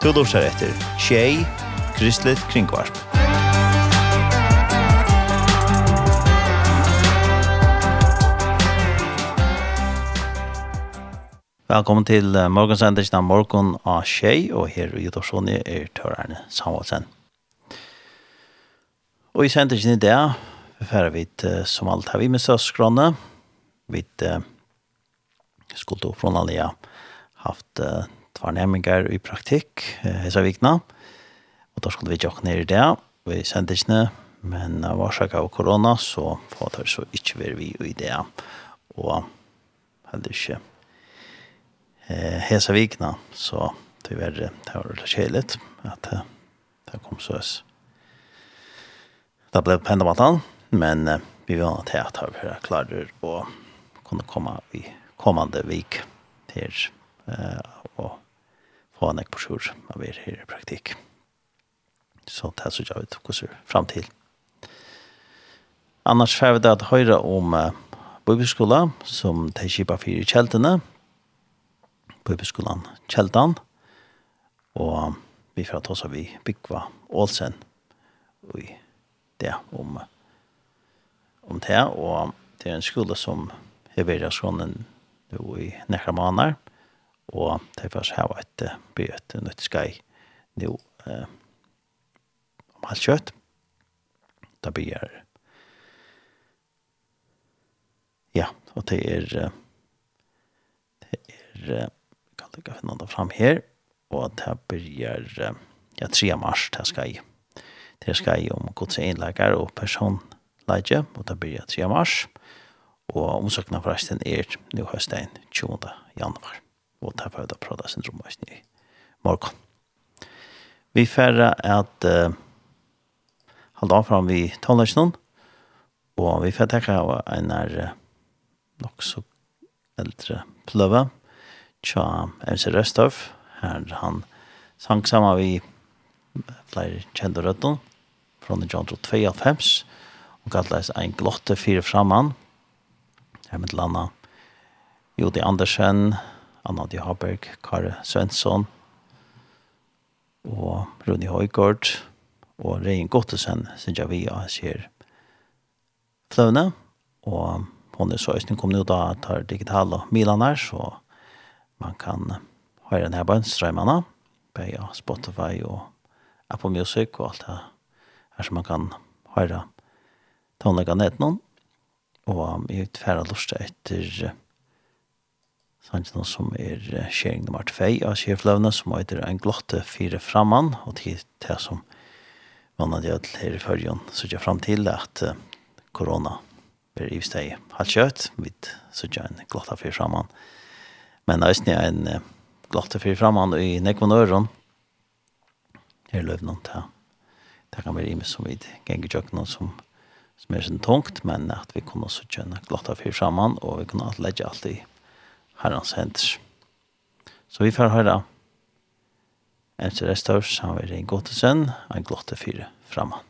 Du lortar etter Tjei, Kristelig Kringvarp. Velkommen til morgensendelsen av morgen av Tjei, og her i Jodorsoni er tørrerne Samuelsen. Og i sendelsen i dag, færre vi som alt har vi med søskrone, vi skulle oppfrånlige haft uh, tvær nærmengar i praktikk hesa vikna. Og da skulle vi jokk ned i det. Vi sendte ikke ned, men av årsak av korona så får det så ikke være vi i det. Og heller ikke hesa vikna så tyvärr det var det kjeligt at det kom så oss. Det ble på men vi vil til at vi var klarer å kunne komme i kommande vik til eh, og ha en sjur av er her i praktikk. Så det er så jeg vet hvordan frem til. Annars får vi det at om uh, bibelskola som de kjipa fire kjeltene. Bibelskolan Kjeltan. Og vi får ta oss av i Bygva Ålsen. Og det om, om det. Og det er en skola som er veldig sånn en, i nekra måneder og det først her var et bøt nødt skai nå eh, om halvt kjøtt. Da blir ja, og det er det er jeg kan ikke finne det fram her og det blir ja, 3 mars det skal jeg det skal jeg om gods innlegger og personlegger og det blir 3 mars og omsøkene forresten er nå høsten 20. januar og ta for å prata syndrom i morgon. Vi færre at uh, halda avfram vi tonlagsnån, og vi færre takka av en er uh, nok så eldre pløve, tja MC Røstov, her han sang sammen vi flere kjelde rødden, fra den genre 2 av 5, og kalles en glotte fire framan. her med landa Jodi Andersen, Anna D. Haberg, Kare Svensson, og Rune Høygård, og Rein Gottesen, synes jeg vi har sier og hon er så øyne kommer ut av ta digitale milene her, så man kan høre denne bønnstrømmene, på Spotify og Apple Music og alt det her som man kan høre tonleggene etter noen, og jeg utferder lyst etter Sannsyn som er sharing nummer 2 av skjerfløvene, som heter en glotte fire framman, og til det som vannet jeg her i førjen, så jeg frem til at korona blir i steg halvt kjøtt, vidt så jeg en glotte fire framman. Men jeg er en glotte fire framman i nekvån øren, her løvene til det kan være imen som vi ganger kjøkken kjøkkenen som som er sånn tungt, men at vi kunne også kjenne glotta fyr sammen, og vi kunne legge alt i herrens hender. Så vi får høre en til restaurs, han vil en god til sønn, en glotte fyre framann.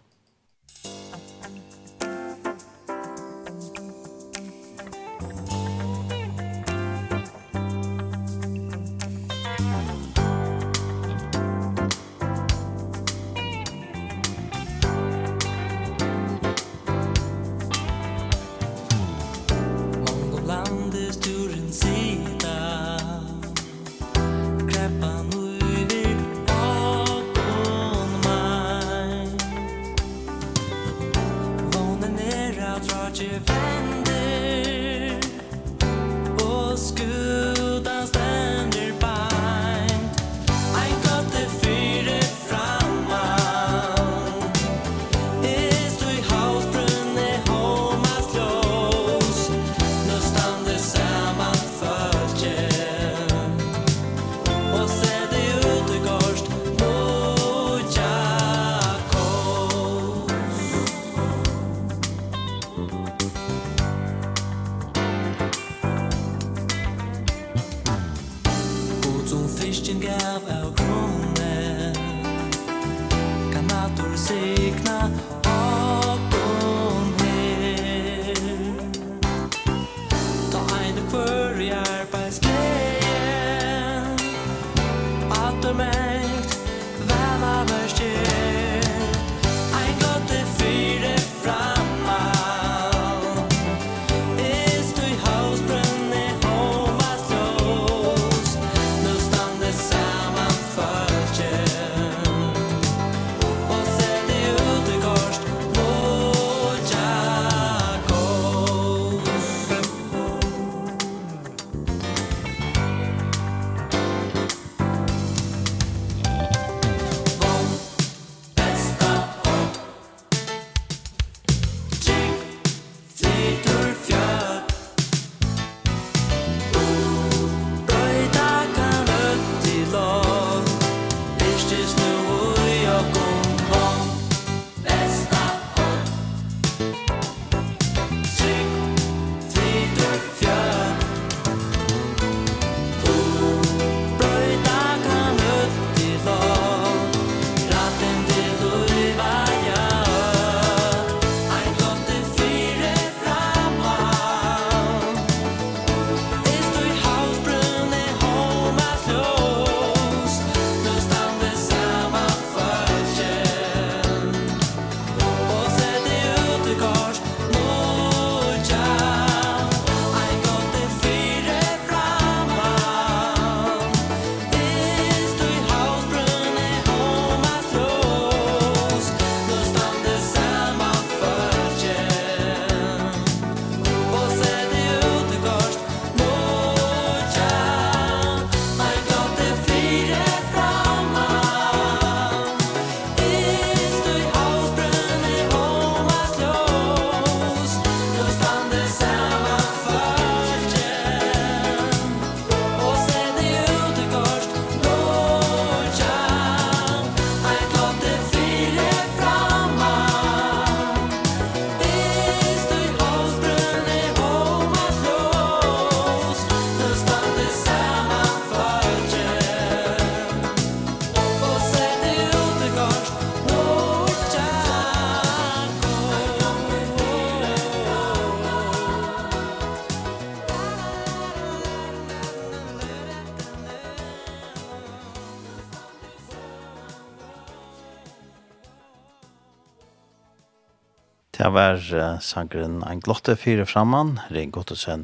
Det var uh, sangren Ein glotte fire framman, Ring Gottelsen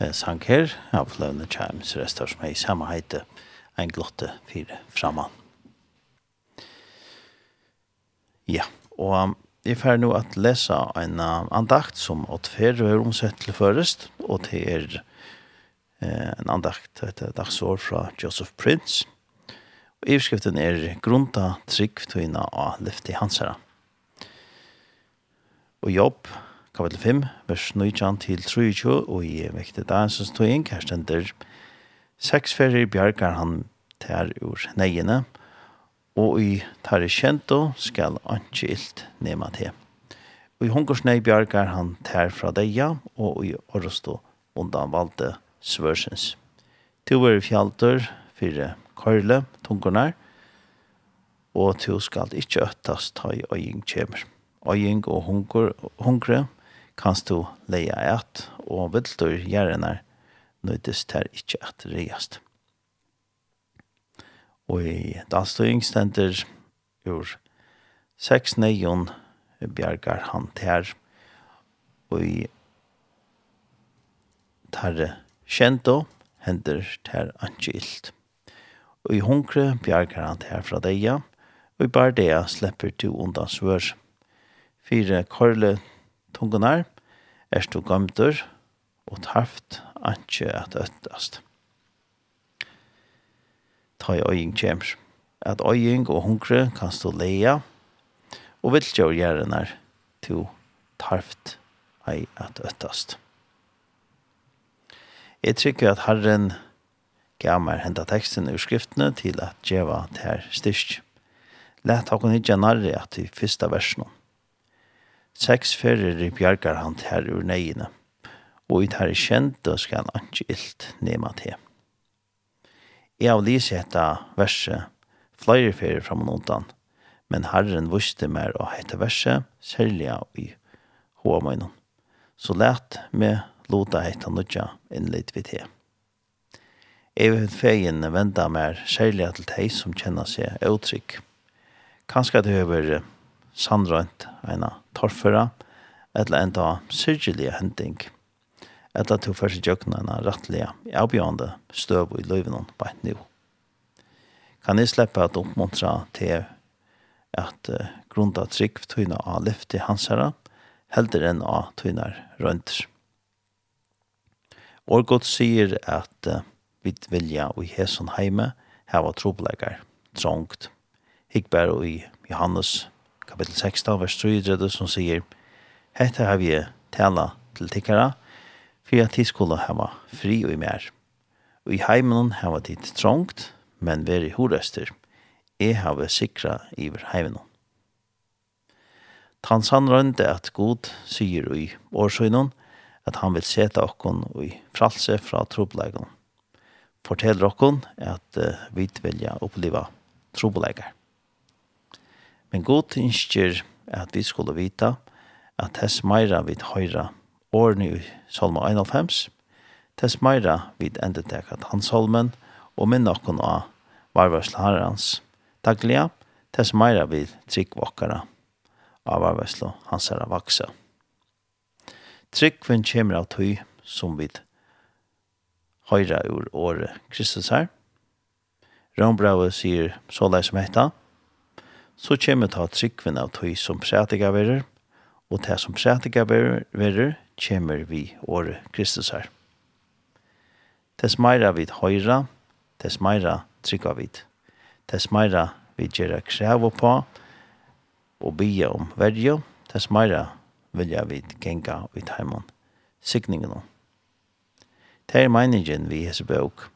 uh, sang her, av Løvne Chimes, rester som er i samme heite, Ein glotte fire framman. Ja, og jeg får nå at lese en andakt som åt fer er omsett til først, og det er uh, en andakt etter dagsår fra Joseph Prince. Og i er grunta trygg tøyna av lyfte hansere og jobb, kapitel 5, vers 19 til 23, og i vekte dagens tøying, her stender, seks ferie bjergar han tær ur neiene, og i tær kjento skal anki ilt nema til. Og i hungersnei bjergar han tær fra deia, og i orrestå undan valde svørsens. Tu er fjaldur fyrir køyle tungurnar, og tu skal ikkje øttast ta i øying kjemer øying og hunker, hunkre, kan du leia et, og viltur gjerne nøydes ter ikke at reiast. Og i danstøying stender ur seks neion bjergar han ter, og i tarre kjento hender ter ankilt. Og i hunkre bjergar han ter fra deia, og i bar deia slipper du undan svørs fire korle tungunar, er du gamtur og tarft anki at øttast. Ta i øying kjemr, at øying og hungre kan stå leia, og viltjør gjerrenar to tarft ei at øttast. Jeg trykker at Herren gav meg henta teksten ur skriftene til at djeva til styrst. Læt hakken ikke narri at i fyrsta versen om. Seks ferrer i bjargar han her ur neiene, og i tar kjent og skal han ikke ilt nema til. Jeg av lyst etter verset flere ferrer fram og undan, men Herren vuste mer å hette verset, særlig i hovmøynen. Så lät meg låta hette nødja innlitt vid her. Jeg vil feien venda mer særlig til de som kjenner seg utrygg. Kanskje det høver sandrønt ena torføra, eller enda syrgelige hending, eller til første jøkna en rettelige, avbjørende støv i løyven på et nivå. Kan jeg slippe at oppmuntra til at uh, grunda trygg tøyna av lyft i hans herre, heldur enn av tøynar rønter. Og godt sier at uh, vi vilja og hæsson heime heva troblegar, trångt, hikkbær og i Johannes kapitel 16, vers 3, som sier, Hette har vi tala til tikkara, for at de skulle hava fri og i mer. Og i heimen hava de trångt, men veri horester. Jeg hava sikra iver heimen. Tansan rønte at god sier i årsøgnen, at han vil seta okkon i fralse fra trobelegon. Forteller okkon at uh, vi vilja oppleva trobelegar. Men god innskjer at vi skulle vita at tess meira vid høyra årene i Salma 91, tess meira vid endetekat hans holmen og minn okkon av varvarslharans daglige, tess meira vid tryggvokkara av varvarslo hans herra vaksa. Tryggven kjemmer av tøy som vid høyra ur året Kristus her. Rombrau sier så leis som hetta, så kommer ta tryggven av tog som prætiga verer, og det som prætiga verer kommer vi året Kristus her. Tess meira vid høyra, tess meira trygga vid. Tess meira vi gjerra krevo på og bia om verjo, tess meira vilja vid genga vid heimon, signingen om. Det er meningen vi hese bøk.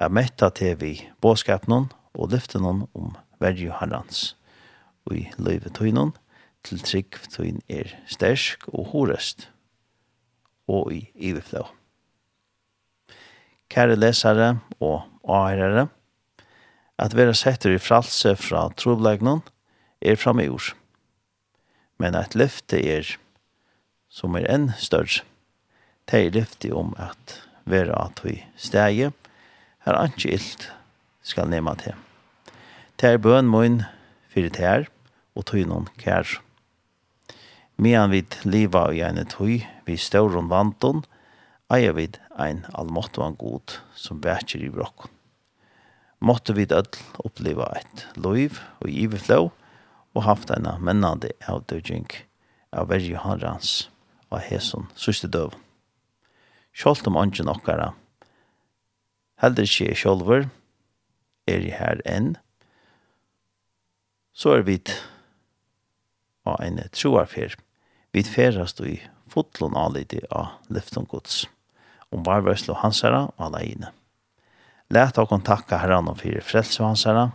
er metta til vi båskapen og lyften om verju herrans i løyve tøynon, til trygg tøyn er stersk og horest, og i iveflå. Kære lesare og åhærere, at vera setter i fralse fra troblegnon er framgjord, men at løfte er, som er enn større, det er løfte om at vera at vi stege, her anki ilt skal nema til. Ter bøn mun fyrir ter, og tøy noen kær. Medan vid liva i gjerne tøy, vi stauron vanton, eier vid ein allmåttvan god som vekjer i brokken. Måtte vi öll oppleva et liv og iverflå, og haft en mennande avdøying av verje harrans og heson sørste døv. Sjålt om ånden okkara, heldur ikke sjolver, er i her enn, så er vi av en troarfer. Vi ferast i fotlån alidi av lyften gods, om varvarslo hansara og alaine. Læt av kontakka herran og fyrir frelse hansara,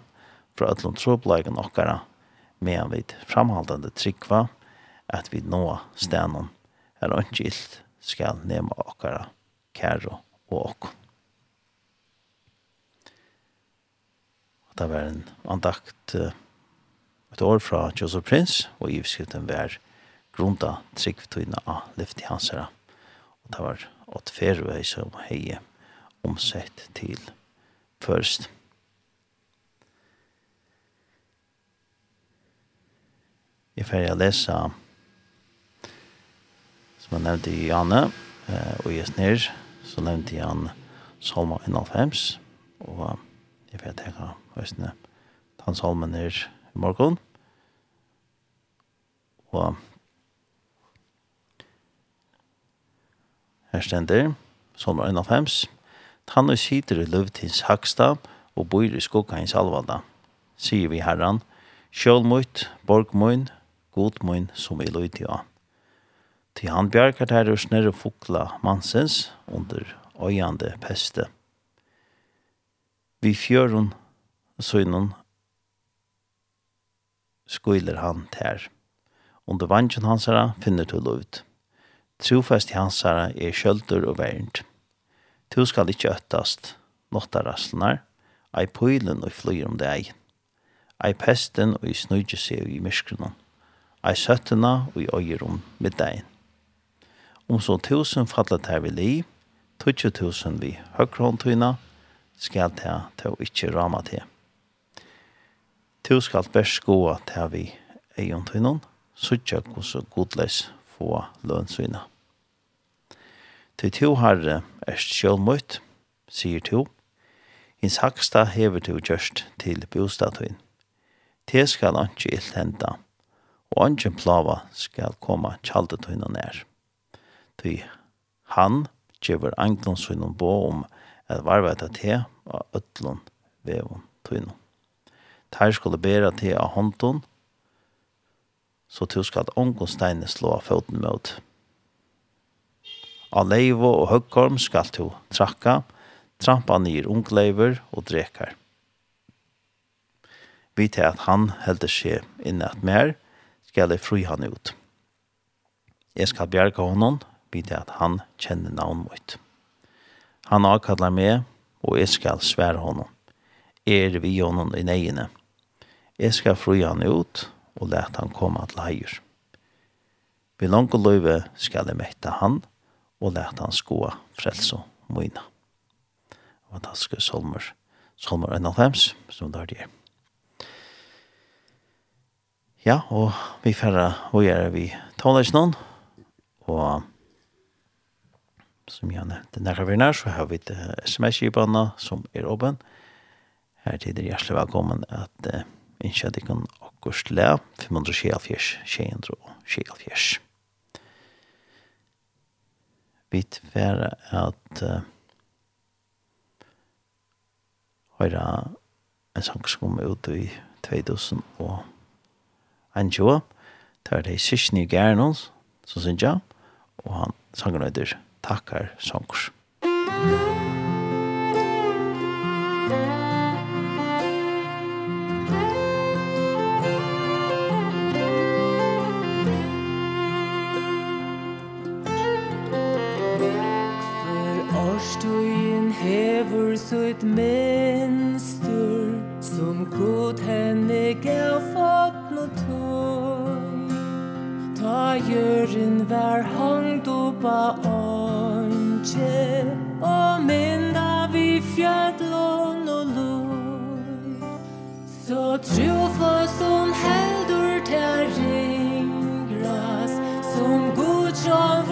fra ötlån troblagen okkara, medan vi framhaldande tryggva at vi nå stenan er åndgilt skal nema okkara kæro og okkon. Det var en andakt uh, et år fra Joseph Prince, og iverskriften var grunda tryggvetøyna av lyfti hansara. Og det var åt fervei som hei omsett til først. Jeg ferdig å lese som jeg nevnte i Janne, og i Esnir, så nevnte jeg han Salma 1.5, og jeg ferdig å tenke høysene, han Salmen er i morgen, Og her stender, som er 91, Han og sitter i løvtins haksta og bor i skokka hans alvalda. Sier vi herran, sjølmøyt, borgmøyn, godmøyn som i løyti av. Til han bjergar der og snere fukla mansens under øyande peste. Vi fjørun søgnen skuiler han ter. Under vansjen hans herre finner du lovt. Trofest i hans herre er kjølter og verent. Tu skal ikkje øttast, notta rastlenar, ei pøylen og flyr om deg. Ei pesten og i snøyge seg i myskrunnen. Ei søttena og i øyer om middagen. Om så tusen fallet her vil i, tutsi tusen vi høyrehåndtøyna, skal ta til å ikkje rama til. Tu skal best gå til vi eion tøynon, suttja hos godles få lønnsvina. Til to herre erst sjølmøyt, sier to, hins haksta hever to gjørst til bostadtøyn. Te skal anki ill henda, og anki plava skal koma tjaldetøyna nær. Ty han gjever anglonsvinnum bo om at varveta te og ötlun vevun tøynun. Tær skulle bera te av håndtun, så du skal ångon steine slå foten mot. Av leivo og høggorm skal du trakka, trampa nir ungleiver og drekar. Vi til at han heldur seg inne at mer, skal jeg fri han ut. Jeg skal bjerga honom, vi til at han kjenner navn mot. Han avkallar meg, og jeg skal svære honom. Er vi honom i neiene. Jeg skal fri han ut, og let han komme til heier. Vi langt løyve skal jeg mette han, og let han skoa frelse mine. Fantastiske solmer, solmer 91, som det er det. Ja, og vi færre, og gjør vi tåler ikke noen, og som jeg nevnte nærmere vi nær, så har vi et sms-kibana som er åpen. Her til det hjertelig velkommen at uh, innkjøtt ikke akkurs le 574, 674. Vi tver at uh, høyra en sang som kom ut i 2000 og en tjoa. Det er det siste nye gæren som synes jeg, og han sanger nøyder Takkar Sankurs. Musikk hever sutt mønster Som god henne gav fatt no tøy. Ta jøren vær hangt oppa åndsje Og mynda vi fjallån og loj Så trofa som heldur ter ringras Som god som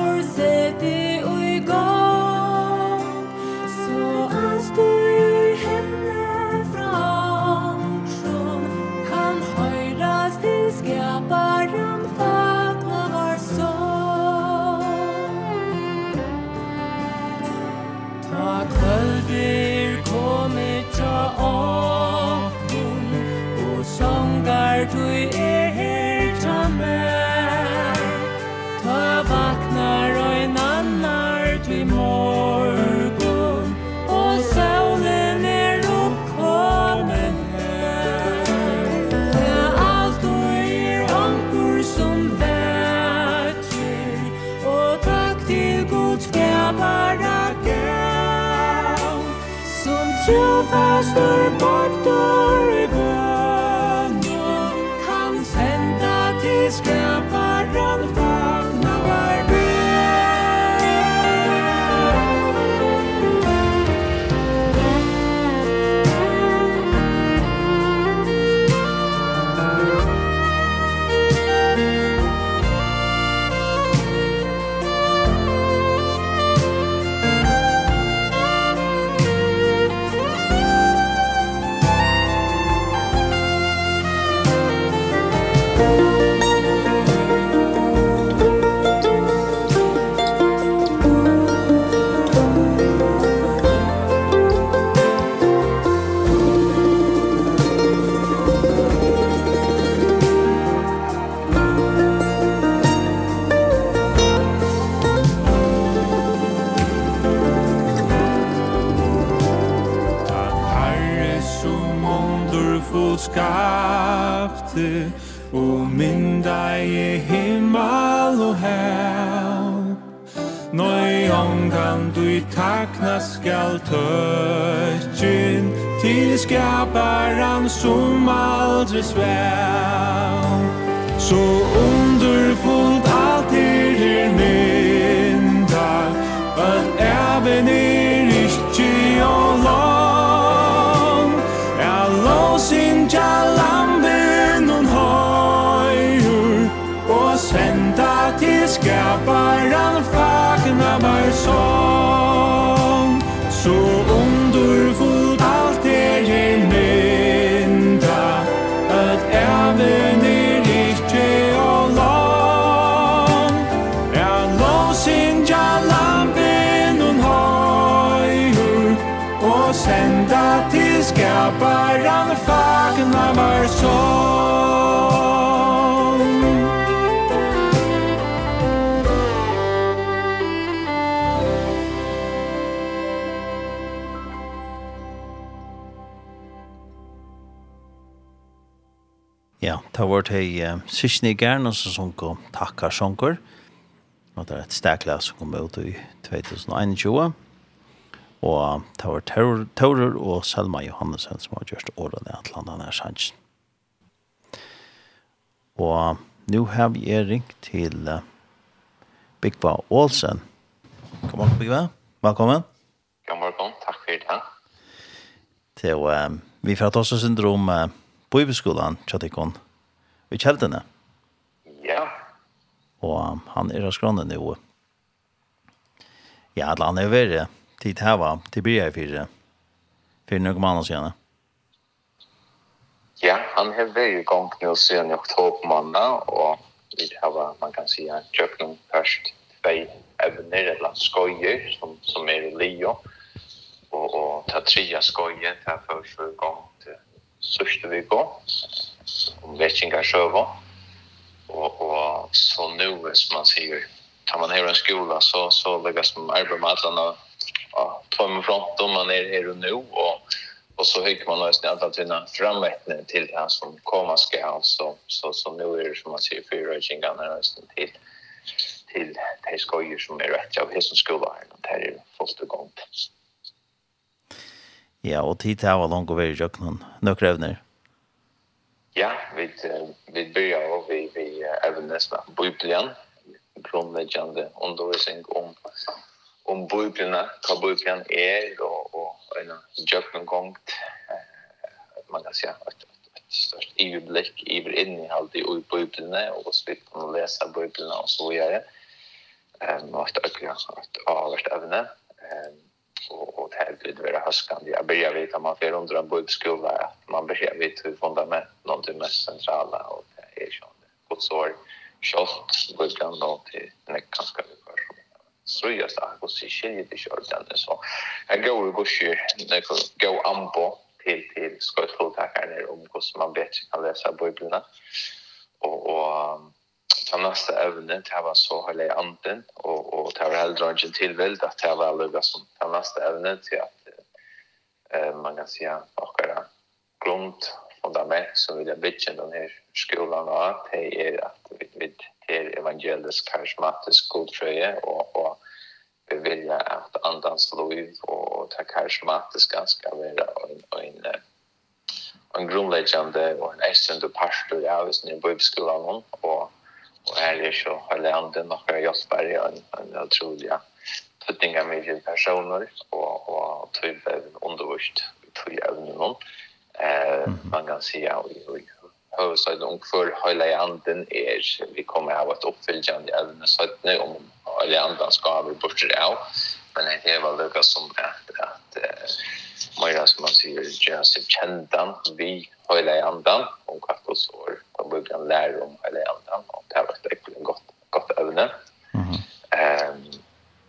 skal tøtjen til skaparen som aldri svæl. Så underfullt alt er mynda, at even i my my song Ja, ta var hei uh, Sysni Gern og så sunko Takkar Sjongkor og det er et stekla som kom ut i 2021 Og det var Taurer og Selma Johannesson som har gjort årene at landet nær sannsyn. Og nå har vi er ringt til uh, Bigva Olsen. Kom an, Bigva. Velkommen. God velkommen. Takk for det. Til, uh, vi får ta oss syndrom uh, på Ibeskolen, Tjatikon, i Kjeldene. Ja. Og um, han er av skrånene nå. Ja, han er veldig tid här var till blir jag fyra för några månader sedan Ja, han har varit igång nu sedan i oktober månad och vi har man kan säga köpt någon först två evner eller skojer som, som är i Leo och, och ta trea skojer här för för igång till sörste vi går om vetsingar sjövå och, och så nu som man säger tar man här en skola så, så läggas man arbetar med alla ja, ta med front om man är här och nu och och så hygg man nästan att att vinna framvettne till det här som kommer ska alltså så så nu är det som man ser fyra kingarna nästan till till de skojer som är rätt. Av hissens skola här det här är fullt och gång Ja, och tid här var långt och vi rök någon några Ja, vi vi börjar och vi vi även nästa bibeln grundläggande undervisning om om Bibelen, hva Bibelen er, og, og en djøkkengongt, man kan si et, et størst iverblikk, iver innehald i Bibelen, og hvordan vi kan lese Bibelen og så gjøre. Um, og et økert, et avhvert evne. Um, og, og det her vil være høskende. Jeg begynner vidt at man får under en bibelskole, at man begynner vidt hur fundament, noen til mest sentrale, og det er sånn, godsår, kjølt, bibelen, og til er ganske viktig strøyast at hos i skilje til kjørelsen. Så jeg går og gusjer, jeg går ambo til, til skøytlodtakerne om hvordan man bedre kan lese bøyblene. Og, og ta neste evne, det var så hele anden, og, og det var heller ikke tilvild at det var lukket som ta neste evne til at eh, man kan si at akkurat grunnt fundament som vi har bygget denne skolen av, det er at vi, vi er evangelisk karismatisk godtrøye og, og vi bevilja at andans liv og det karismatiske skal være en, en, en grunnleggjande og en eisende pastor i avisen i bibelskolen. Og, og her er så hele andre noen hjelpere og en, en utrolig tøtninga mye personer og, og tøyve undervist tøyve evnen eh, man kan si ja, og, og, huvudstaden och för hela anden är vi kommer ha ett uppfyllande även så att nu om hela anden ska vi bort det av men det är väl det som att att Maja som man säger just ett kändan vi hela anden om kaktus år då blir kan lära om hela anden och det har varit ett gott gott ämne. Mhm. Ehm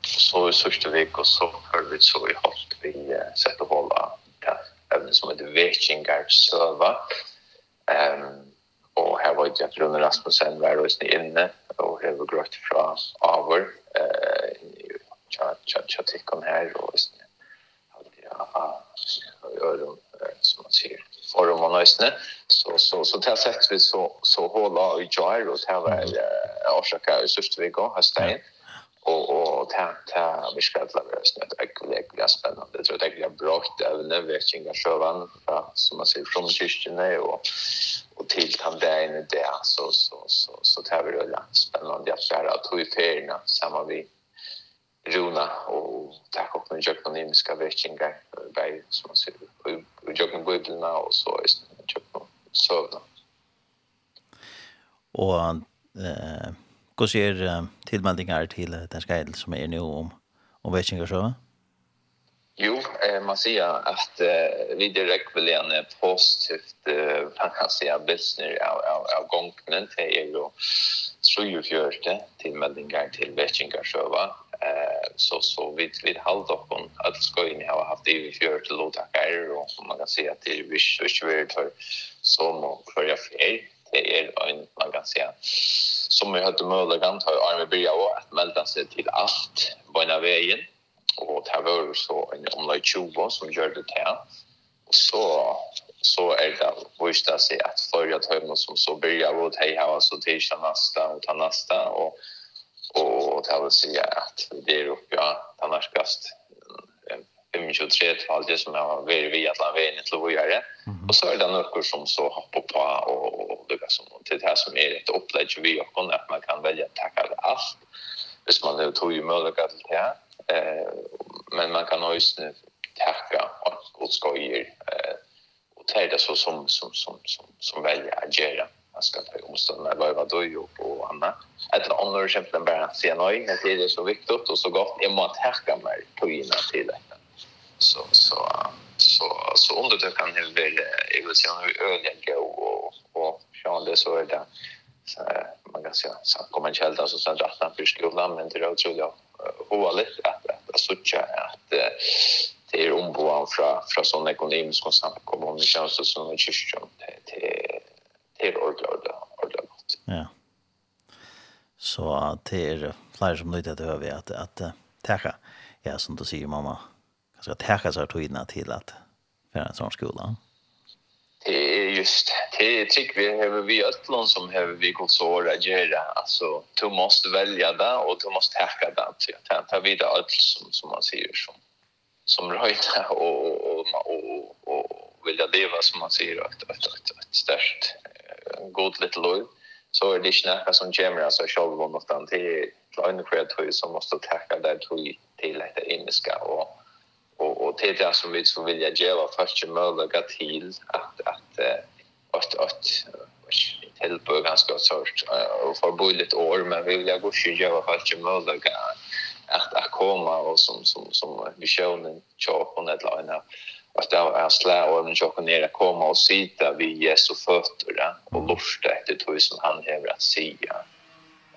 så i sista veckan så har vi så i halt vi sett sätter hålla det ämne som ett vetchingar server Ehm och här var Jeff Rune Rasmussen var hos ni inne och här var grått från Aver eh chat chat chat till kom här och just nu ja, jag öron som man ser Forum om man ösne så så så där sätts vi så så hålla i jar och här var orsaka i syfte vi går har stäng och ta ta vi ska klara det snart äckligt spännande. Tror jag det är bra att även väckinga sjövan som man ser från kyrkan och och till han där inne det så så så så tar vi det spännande att så här att hur färna samma vi Runa och tack och med jag kan inte ska väckinga by som man ser och jag kan gå till nu så är det jag kan sovna. og eh Hva ser uh, tilmeldinger til uh, den skreil som er nå om, om Vesinger så? Jo, eh, man sier at eh, vi direkt vil en positivt, eh, man kan si, business av, av, av gongene. Det er jo 43 tilmeldinger til Vesinger så. Eh, så, så vi vi halde opp om att ska in ha haft det i 40 lovtakker, og man kan si att det er ikke vært for så må för jag fer. Det är en, man kan si, som vi hade möjligen har Arne Birja och at melda sig till allt på ena vägen. Och det var så en omlag 20 som gör det här. Så, så är det visst att se att följa tömmen som så Birja och det här var så till nästa och ta nästa. Och, och det vill säga att det är uppe ja, annars kast 25-30 halvdje som har vært via Atlanveien til å gjøre. Och så är det några som så hopper på och det är som, til det här som er et opplegg vi har kunnet, at man kan välja att takke alt hvis man har tog mulighet til det. Eh, men man kan også takke alt godskøyer eh, och ta det så som, som, som, som, som velger å gjøre man ska ta omstånd vad vad då ju på annat. Ett annor exempel bara se nej, det är så viktigt och så gott. Jag måste härka mig på innan till det så så så så under det kan det väl jag vill säga hur öliga gå och och så det så är det så man kan säga så kommer en källa så sen rätt för skolan men det är otroligt ovanligt att att söka att det är omboan från från sån ekonomisk konsam kommer om det känns så som en kyrkan till till ordlöda ordlöda ja. Så det är fler som lyder till över att att täcka ja som du säger mamma. Så att här kasar tog till att för en sån skola. Det är just det tycker vi har vi ötlon som har vi gått så att göra. Alltså du måste välja det och du måste hacka det att ta vidare allt som som man säger som som röjta och och och och vilja leva som man säger att att att störst god little love så är det snacka som gemra så själva någonstans det är en kreatör som måste tacka där tror till det inneska och och och det är det som vi som vill jag ge var fast ju möjliga till att att att att till på ganska sort och för bullet år men vi vill jag gå ju ge var fast ju möjliga att att komma och som som som visionen chop på netline att det är slä och den chop ner komma och sitta vid Jesu fötter och lusta efter det som han hävrar att säga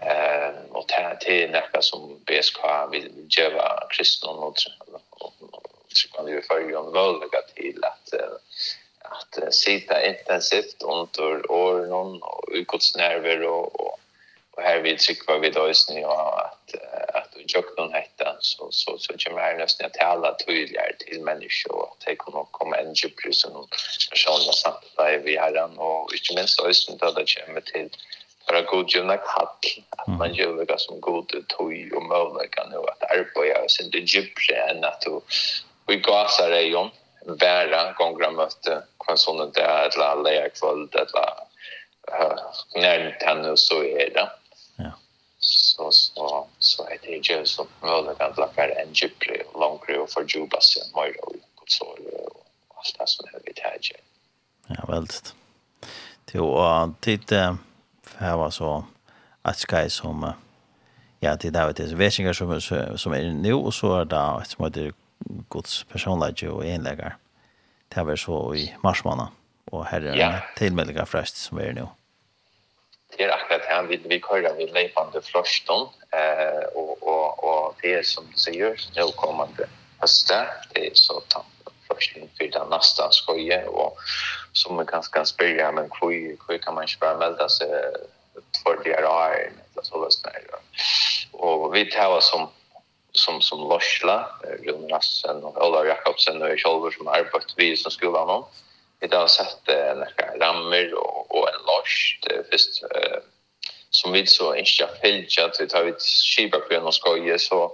Ehm och det till näka som BSK vill göra kristendom och så kan ju för ju väldigt till att att sitta intensivt under åren och i Guds nerver och och och här vill tycka vi då is ni att att du jag någon hetta så så så kommer här nästan att tala tydligare till människor att det kommer komma en djupare som personliga samtal vi har och inte minst då är det det kommer till bara god ju nak hatt att man gör något som god tog och möjliga nu att arbeta och sen det djupare än att du vi gasar det om bära gångra möte kvar sån där att alla är kväll det var när tennis så är det. Ja. Så så så är det ju så möjligt att lägga en djupare långre och för djupa sig mer och så och allt det som är vi tar ju ja väldigt. Till och tid här var så att skai som ja det där det väsingar som som är nu och så är det ett som det Guds personlighet och enläggar. Det var så i marsmanna och här är ja. tillmälliga fräst som är nu. Det är akkurat här vi vi kallar vi levande flöston eh och och och det är som du säger nu kommande hösta, det är så tant forskning för den nästa skoje och som man ganska kan spela men hur hur kan man spela med sig DRI eller så vad som Och vi tar som som som Lorsla, Rune Rassen och Ola Jakobsen och Kjolver som har arbetat vid som skolan om. Vi har sett några rammer och, och en lors först eh, som vi så inte fyllt att vi tar vi skiva på någon skoje så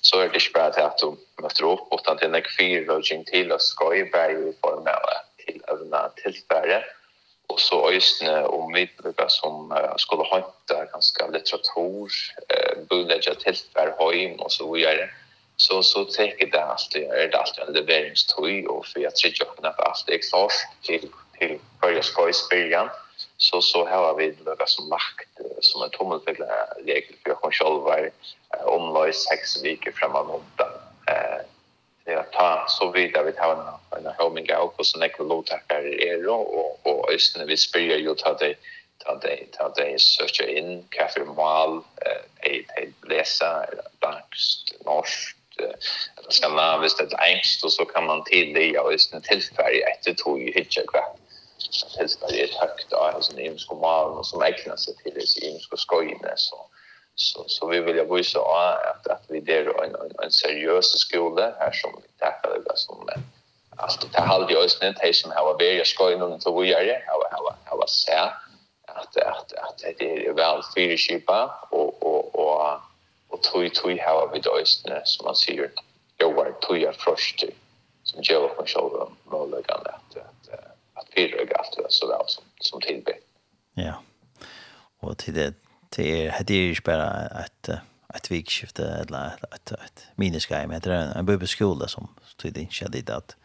så är det inte spärrat att de möter upp och tant en kvill och till och skoje berg i form av till övna tillfälle. Och så ösne om vi brukar som uh, skulle ha litteratur, eh, bødlegja tilfær hem och så vidare. Så, så teker det alltid, är det alltid en leveringstøy, och för jag tror ikke at alt er klart till börja Høyerskøys byrjan, så, så har vi några som makt, som en tommelfegler regel for hun selv er omløy sex veckor framåt omta. Eh, ja, ta så vidare vi tar en, en homing out av hvordan ekolotakere er, og, och och østene vi spyr ju ta det, de søker inn hva for mål de leser, dansk, norsk, eller skandinaviskt eller engst, och så kan man tidligere og just en tilfærdig etter tog i hytje hva tilfærdig er högt av altså, den mal och som ägnar sig till det imenske skojne så, så, så vi vill jo visa att att vi der en, en, en seriös skola här som vi tackar det som allt det halde i østene, de som har vært i skøyene til å gjøre, vi skipa och och och och tui tui hava vi døystne som man sier jo var tui tuja frosti som gjør oss sjølve målleggende at at at fyrre galt det så vel som som tilby. Ja. Og til det til det er ikke bare at ett vikskifte eller ett ett minisgrej med det en bibelskola som tydde inte hade det att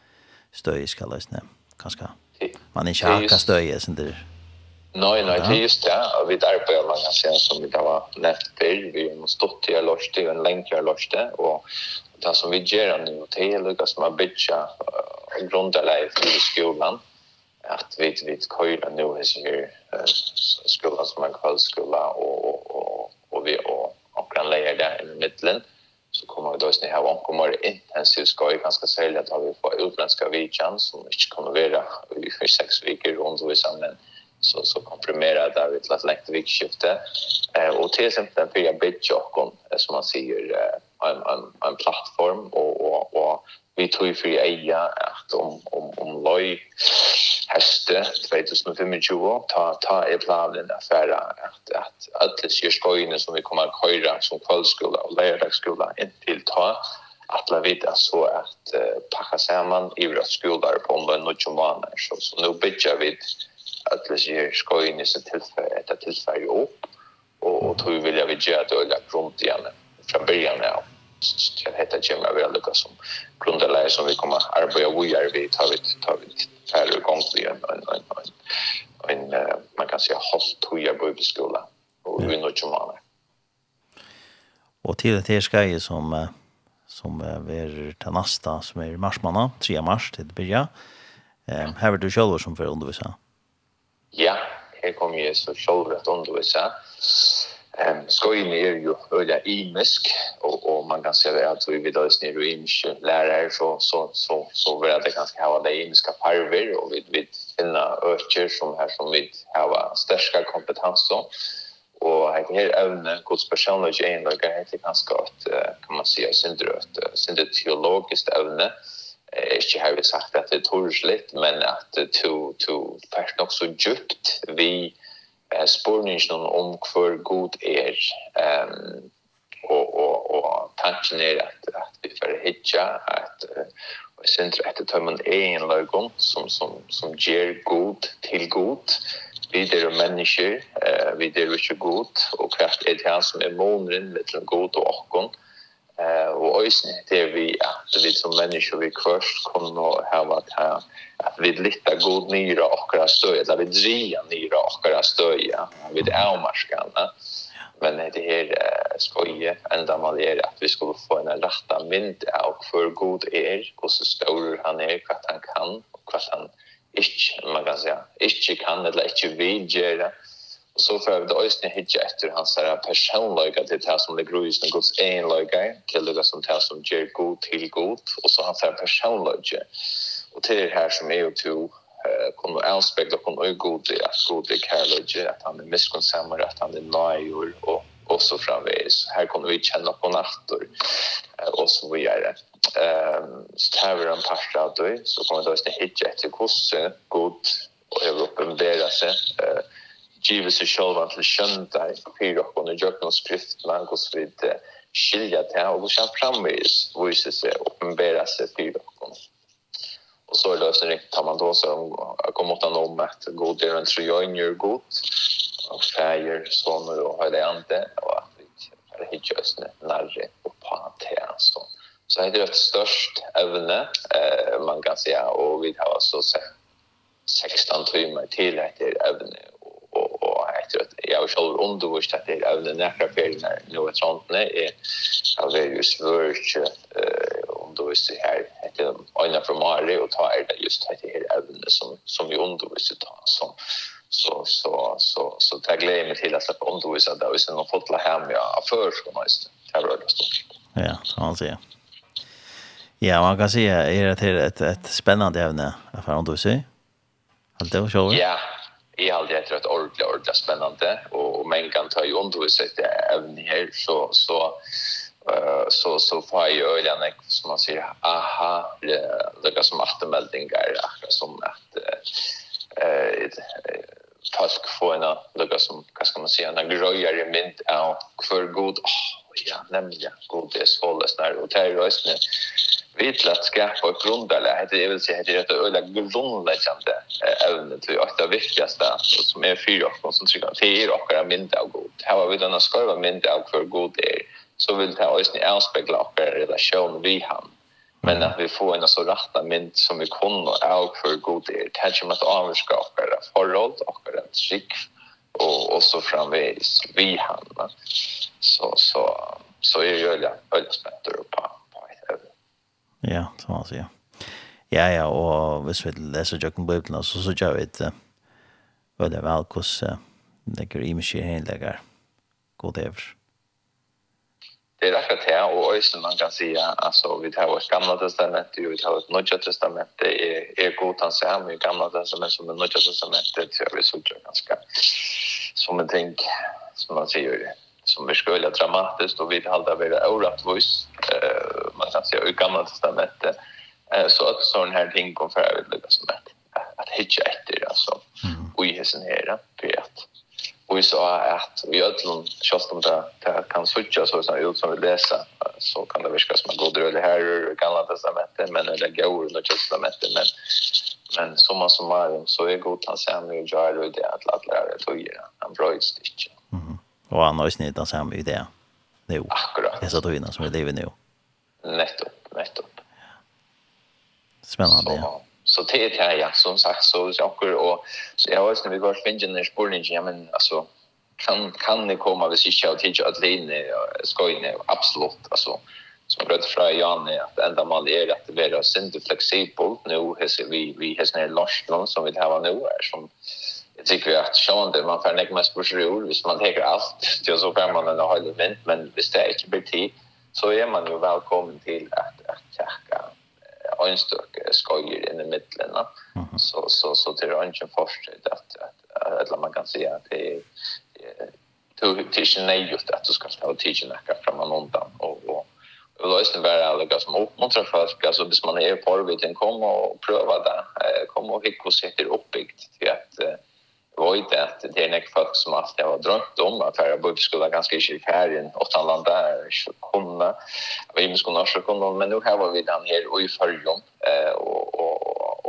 stöj ska lösna ganska man inte har kan stöja sen det Nej, nej, det är just det. Vi där på man kan säga som vi där var nätt för. Vi har stått till Lars till en länk jag Lars det. Och det som vi gör nu till är Lucas som har bitcha grundarläge i skolan. Att vi vi kör nu är här skolan som en kvällsskola och och och och vi och och kan lägga där i mitten så kommer vi då snäha och kommer intensiv ska ju ganska sälja att vi får utländska vidjan som inte kommer vara i för sex veckor runt och i så så komprimerar det där till ett läkt viktskifte eh och till exempel för jag bitch och som man ser en en en plattform och och och vi tror ju för eja att om om om loj häste 2025 ta ta är planen affära att att alla kyrkojne som vi kommer att köra som kvällskola och lördagsskola intill ta. La vita så att uh, packa samman i våra skolor på om det är något som så, så nu bitchar vi att det ger skojne så tillfälle ett tillfälle upp och och tror vill jag vi göra det eller grunt igen från början ja Så det heter Jim jag vill lucka som grundare som vi kommer att arbeta vi är vi tar vi tar vi tar igång vi en en en en en, man kan säga hållt hoja bibelskola och vi nåt som annat och till det här ska ju som som är till nästa som är marsmanna 3 mars till det börja. Ehm här vill du själv som för undervisa ja, her kom jeg så sjølv at undervisa. Um, skoin er jo øya imisk og og man kan se det at vi vidare snir og imisk lærare så så så så vil det kanskje ha det imiska parver og vi vi finna økjer som her som vi har stærka kompetanser og heit her evne kods personlige eienlager heit kanskje at kan man si syndrøt syndrøt teologisk evne ikke har vi sagt at det er torsligt, men at to, to fært nok så djupt vi eh, spårningen om hver god er. Um, og, og, og tanken er at, at vi får hitja, at og sin tror etter tar man en løgum som, som, som gjør god til god. Vi er mennesker, eh, vi er ikke god, og kraft er det han som er måneren, mittelen god og åkken. Eh, eh och ösn det vi att vi som människor vi kvörst kommer att ha varit här att vi litar god nyra och våra stöja där vi dria nyra och våra stöja vid ärmarskarna men det här skoje ända man är att vi skulle få en rätta mynd av för god är och så stor han är vad han kan och vad han inte man kan säga inte kan eller inte vill göra så får vi det ösna hitja efter hans här personliga till det som det gror just en Guds enliga till det som det som ger god till god och så hans här personliga. Och till det här som är ju to kommer avspegla på att god det att god är kärlek att han är miskunnsammer att han är nöjor och och så framvis. Här kommer vi känna på nattor och så vidare. Ehm vi en parstad då så kommer det att hitja efter kosse god och överuppenbara sig eh givet sig själva till könta i fyra och nu gör skrift man går så vid skilja till och går fram med visar sig uppenbara sig fyra och och så löser det tar man då så kom åt om att god är en trojön gör god och färger soner och har det inte och att vi är hit just när och pantea så så är det ett störst ävne eh man kan säga och vi har alltså sett 16 timmar till det ävne och och jag tror att jag själv undervist att det är även nära fel när nu ett sånt nej är alltså ju svårt eh undervist här heter ena från Mali och ta är det just det här även som som vi undervist ta som så så så så tar glädje med till att undervisa där och sen har fått la hem jag för ska man just det här rörde stort. Ja, så han säger. Ja, man kan säga är det ett ett spännande ämne för undervisning. Allt det var så. Ja, jag har alltid ett rätt ordentligt ordentligt spännande och, men kan ta ju undervisning även här så så eh så så får jag ju den som man säger aha det är som aftermeldingar som att eh folk får en lukar som vad ska man säga en gröjare mint av för god oh, ja nämligen god det är så när och terrorist vi til at skapa ett grunderlig, det vil si, det är ett øyla grunnleggjande evne til at det viktigaste, som är fyra och som trycker till er okkar mindre av god. Här har vi denne skorva mindre av för god är. Så vill det också avspegla okkar relation vi han. Men att vi får en så rätta mynd som vi kunne av för god er, det er ikke med at våra förhåll och våra trygg, och och så framvis vi han. Så så så är det ju öliga öliga spätter upp på Ja, så man sier. Ja, ja, og hvis vi leser Jøkken Bibelen, så så gjør vi et veldig vel hvordan det går i mye henlegger god over. Det er akkurat det, og også man kan si, altså, vi tar vårt gamla testament, vi tar vårt nødja testament, det er, er god han ser med gamla testament som er nødja testament, det tror jeg vi så ganske som en ting, som man sier som vi skulle dramatiskt och vi hade varit orättvis eh man kan säga i gamla testamentet eh så att sån här ting kom för att lyckas som att att hitcha efter alltså och i hesen här för att och vi sa att vi ödlon just om det det kan switcha så som ut som vi läsa så kan det verka som en god dröl här i gamla testamentet men eller går under testamentet men men summa summarum så är god han sen nu gör det att lära det att göra en bra. Mhm og han har snitt snittat samme idé nu. Akkurat. Det är så som vi lever nu. Nettopp, nettopp. Spännande. Så, ja. så det är det ja, som sagt så så och och så jag vet när vi går fingen när spårning ja men alltså kan kan det komma vi syns jag till att linje ska in absolut alltså som bröt fra Jan är att enda man är att vara synd flexibelt nu hur vi vi har snäll Larsson som vi har nu är som jag tycker att Sean det man får näck man spurs roll visst man tar allt till så kan man ändå ha event men visst det inte blir tid så är man ju välkommen till att att checka en skojer in i mitten mm. så så så till ranchen först att att eller man kan säga att det är tischen är just att du ska ta tischen näka framan undan och och Och då är det bara alla som uppmuntrar folk. Alltså, hvis man är på arbeten, kom och pröva det. Kom och hitta och sätta uppbyggt vet att det är en folk som alltid har drömt om att färra bubbskola ganska i färgen. Och han landar kunna vi vi kunna så kunna men nu har vi den här och i färgen eh och och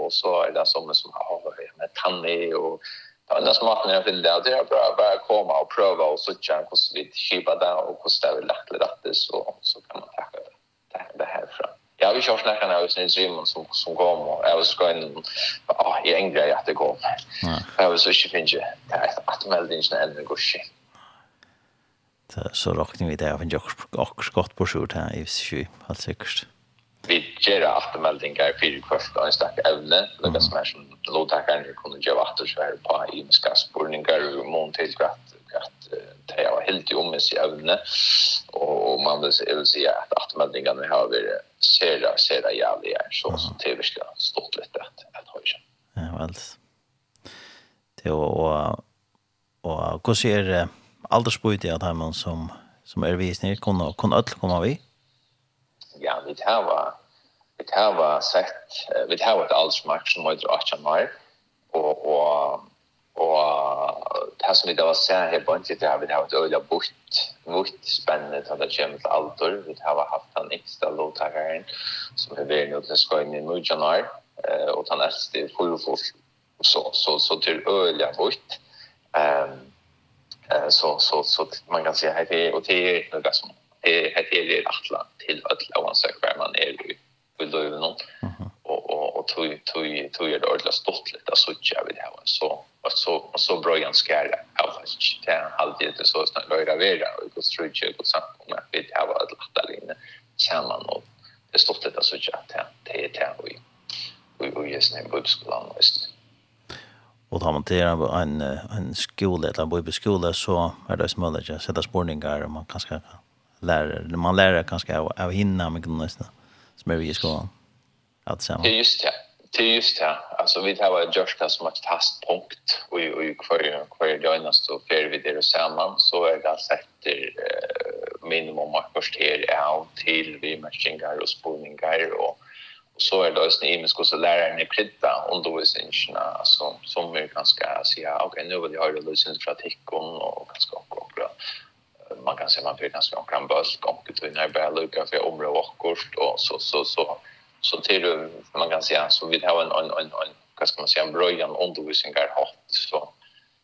och så är det som som har med Tanni och Annars som att när vill det är bra bara komma och prova och så tjän hur vi skipa där och hur ställer vi lagt det så så kan man tacka det det här fram. Jag vill ju snacka när jag syns Simon som som kom och jag vill ska in i engrer jeg at det kom. Jeg var så ikke finne at meldingen er en gorsi. Så råkning vi det, jeg finner akkurat godt på skjort her, i sju, helt sikkert. Vi gjør alt meldinger i fire kvart og en stakk evne, lukka som er som lovtakeren kunne gjøre at det er på imenska spurningar og mån til att det är helt i omens i evne, och man vil si att atmeldingene har varit sera, sera jävliga her, så som det virkelig stått vel. Det og og og hvordan er aldersbøyde at han som som er visning kunne kunne alle komme vi. Ja, vi tar var vi tar var sett vi tar var aldersmark som var 18 år og og og det som vi da var sær her på inte det har vi det har ett öliga bort bort spännande att det kommer känt allt vi har haft en extra låtagare som är väl nu det ska in i januari eh och han är det full ju så så så till öliga vitt. Ehm eh så så så man kan säga här det och det är något som det här det är attla till alla oavsett var man är ju vill då ju någon och och och tog tog tog det ordla stort lite så jag vill ha så och så och så bra jag ska det faktiskt det alltid det så snart löra vara och gå strutje och så att vi ha att lätta linje samman och det stort lite så jag det det är det och just nu bibelskolan just och da man til en en skole, eller en bibelskole, så er det möjligt å sette spårningar og man kanske lära man lærer kanskje av av hinna med nästan som er vi i skolen, alt samma. Det är just det. Det är just det. Alltså vi tar ett det som ett fast punkt och i och i kvar kvar dagna så för vi det samman så är det alltså efter eh, minimum markers kvarter av till vi matchingar och spårningar och så är det också i min så läraren i krydda undervisningarna som, som är ganska säga okej nu vill jag ha det lösen för att hickon och ganska och man kan säga man vill ganska och kan bara och till när bara lucka för område och kort och så så så så till man kan säga så vill ha en en en en vad ska man säga en bröjan undervisning är hot så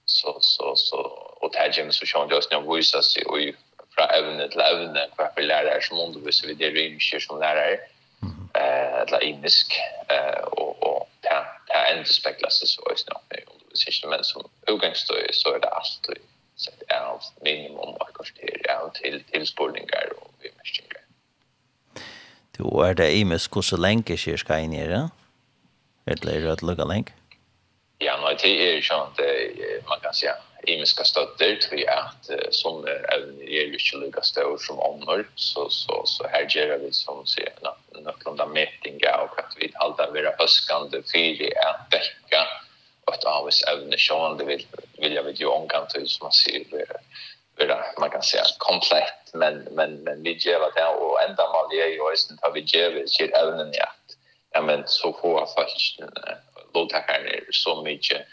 så så så och tagen så sjön just nu visas ju fra evne til evne hva vi lærer som underviser vi det rymkjer som lærer eh eller indisk eh och och ja ja ändå speglas det så är det nog det men som utgångsstöd så är det allt så det är allt minimum och kanske det är till tillspolningar och vi måste ju Då är det imisk hur så länge sker ska in i det. Eller är det att lugga länge? Ja, nej, det är ju sånt man kan säga imiska stötter tror jag att som även är ju inte lika stor som annor så så så här gör vi som ser några mätningar och att vi alltid vara öskande för att täcka och att av oss även sjön det vill vill jag vet ju omkant ut som man ser vara man kan säga komplett men men men vi gör det och ända mal det är ju också att vi gör det till även att ja men så få faktiskt låta här så mycket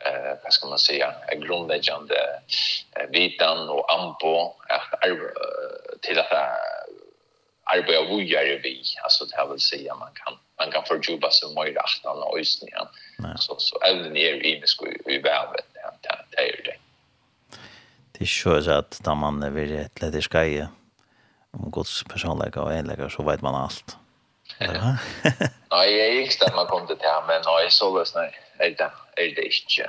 eh vad ska man säga en grundläggande eh, vitan och ampo att till att arbeta vidare vi alltså det här vill säga man kan man kan fördjupa sig mer i aftan och ösningen så så även ner i det skulle vi vävet det det är det det. Kör så att när man vill ett läder ska ju om Guds personlighet och enlägger så vet man allt. Ja. Nei, jeg er ikke stedet man kom til det her, men nei, så løs, nei, er det, er det ikke.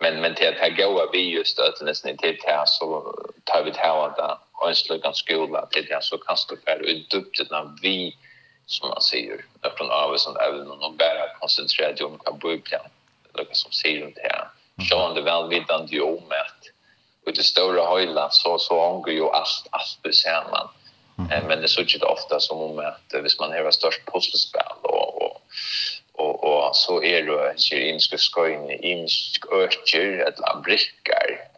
Men, men til at her går vi just at nesten i tid her, så tar vi til at det er en slik en skole til her, så kan du være utdøptet når vi, som man sier, från av oss og evnen, og bara konsentrere deg om vad bøyblene, eller som säger om det her. Sjån det väl velvidende ju om att och det stora høyla, så, så ånger jo allt alt besamman Mm. Men det såg ju ofta som om att hvis man har störst pusselspel och, och och och så är det ju inska skoin insk örcher eller brickar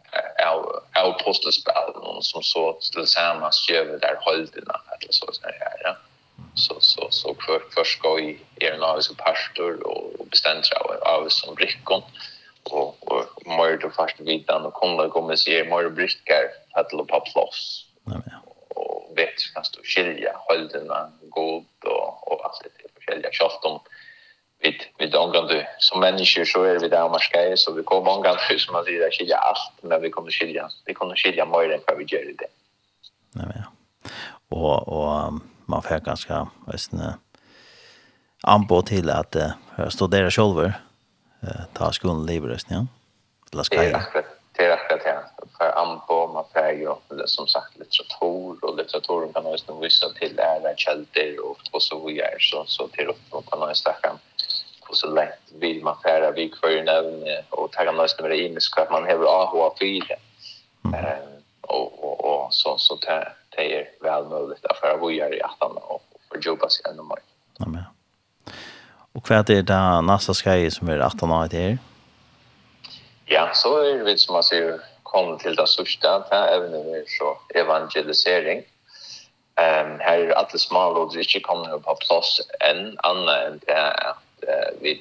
av av pusselspel som så tillsammans gör det där hållderna eller så så här ja så så så för för skoj är en av så pastor och bestämt sig av, av som brickon och och mer då fast vidan och kommer kommer se mer brickar att loppa plats. Nej men vet kan stå skilja hållerna god och och allt det där skilja kött om vid vid du som människor så är vi där man ska så vi kommer många gånger som man säger skilja allt men vi kommer skilja vi kommer skilja mer än vad vi gör det. Nej men. Och och man får ganska visst anbå till att uh, studera själva eh ta skolan libröst ja. Eller ska jag? Det är rätt att jag för anbå är ju som sagt litteratur och litteraturen kan också visa till lärarkällor och, och så vidare så, så till och kan man snacka och så lätt vill man färra vid kvar nämn och ta kan nästan vara in så att man har AH fyra. Eh och och och så så det det är väl möjligt att färra vidare i attan och för jobba sig ännu mer. Ja men. Och vad är det nästa skej som är 18 år till? Ja, så är det som man ser kommer til det sørste, det er evne så evangelisering. Um, her er alle smalråder ikke kommet på plass enn, annet enn det at uh, vi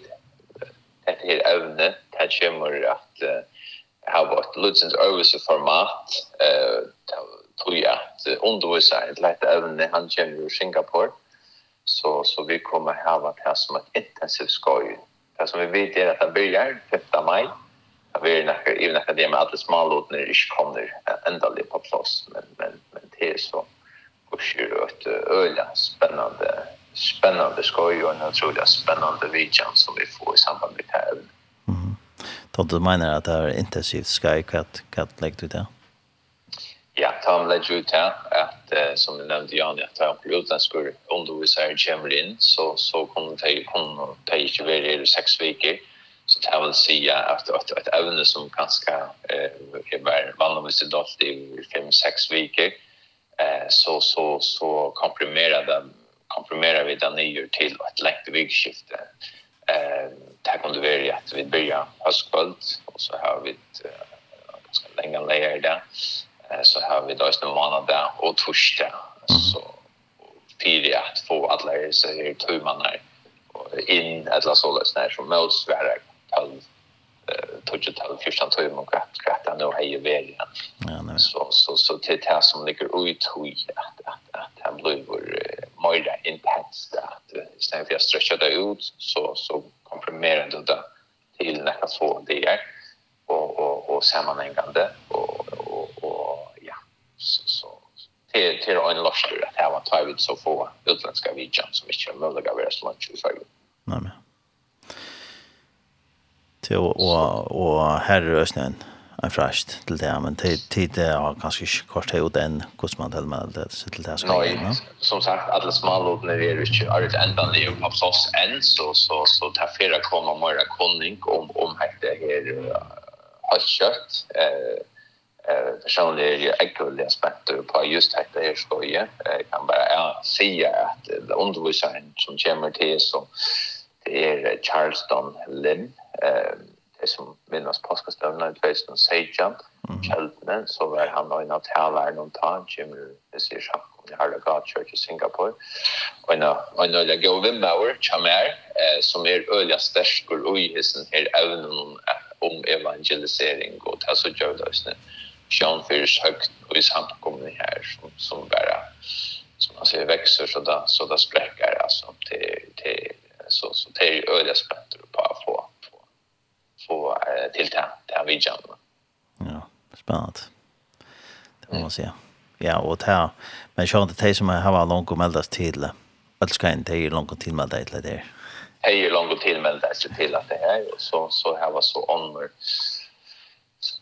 dette her evne, det kommer at uh, har vært lutsens øvelse format, uh, tror jeg at underviser et lett evne, han kommer i Singapore, så, så vi kommer her vært her som et intensivt skoj Det som vi vet er at det begynner 5. mai, vi är näka i näka det med alla smålådna är inte kommer ända det på plats men men men det är så pusher åt öliga spännande spännande skoj och en otroligt spännande vidjan som vi får i samband med det här. Mm. Då du menar att det är intensivt skoj katt katt lägger du det? Ja, Tom lägger ut här att som du nämnde Jan att ta på utan skulle undervisa i Chamberlain så så kommer det kunna ta i 26 veckor Så det här vill säga att ett, ett ämne som ganska eh, är vanligtvis dolt i 5-6 veckor eh, så, så, så komprimerar, den, komprimerar vi den nya till ett längt vikskifte. Eh, det här kunde vara att vi börjar höstkvöld och så har vi ett eh, ganska länge läger där. Eh, så har vi då en månad där och torsdag. Så fyra att få alla dessa här turmanar in eller så där som möts varje 12 tog tal fyrsta tog man kvart kvart nu har ju väl ja så så så till det som ligger ut hoj att att att han blir vår mera intens där istället för att stretcha det ut så så komprimera det där till nästa så det og och och och sammanhängande och och och ja så så till till en lossare att här var två så få utländska vidjan som inte är möjliga att vara så långt i Sverige. Nej men till och och här rösnen en fräscht till det men tid tid det har kanske kort tid den kost man till med det så till det ska ju som sagt alla smålodna er jo ikke er det enda liv på hos oss än så så så er flere kommer mera kunning om om hette her har kött eh eh personligen är ju äcklig aspekt på just dette her skoje Jeg kan bare bara at att underviseren som kommer til så det er Charleston Lynn eh det som minnas påskastövna i 2016 kjeldene, så var han og en av taleren om ta, Jim, det sier sjakk om det God lagat i Singapore, og en av øyla god vimmauer, Chamer, som er øyla sterskur og i hissen her evnen om evangelisering og ta så gjørdøsne sjøn fyrs høgt og i samkomne her som, som bara som man ser växer så där så där spräcker alltså till till så så till öliga spänter på få eh, till det här vidjan. Ja, spännande. Det må man säga. Ja, och det här. Men jag inte det som har varit långt och meldas till. Älskar inte det är långt och tillmälda till det. Det är långt och tillmälda till att det här. Och så, så här var så ånder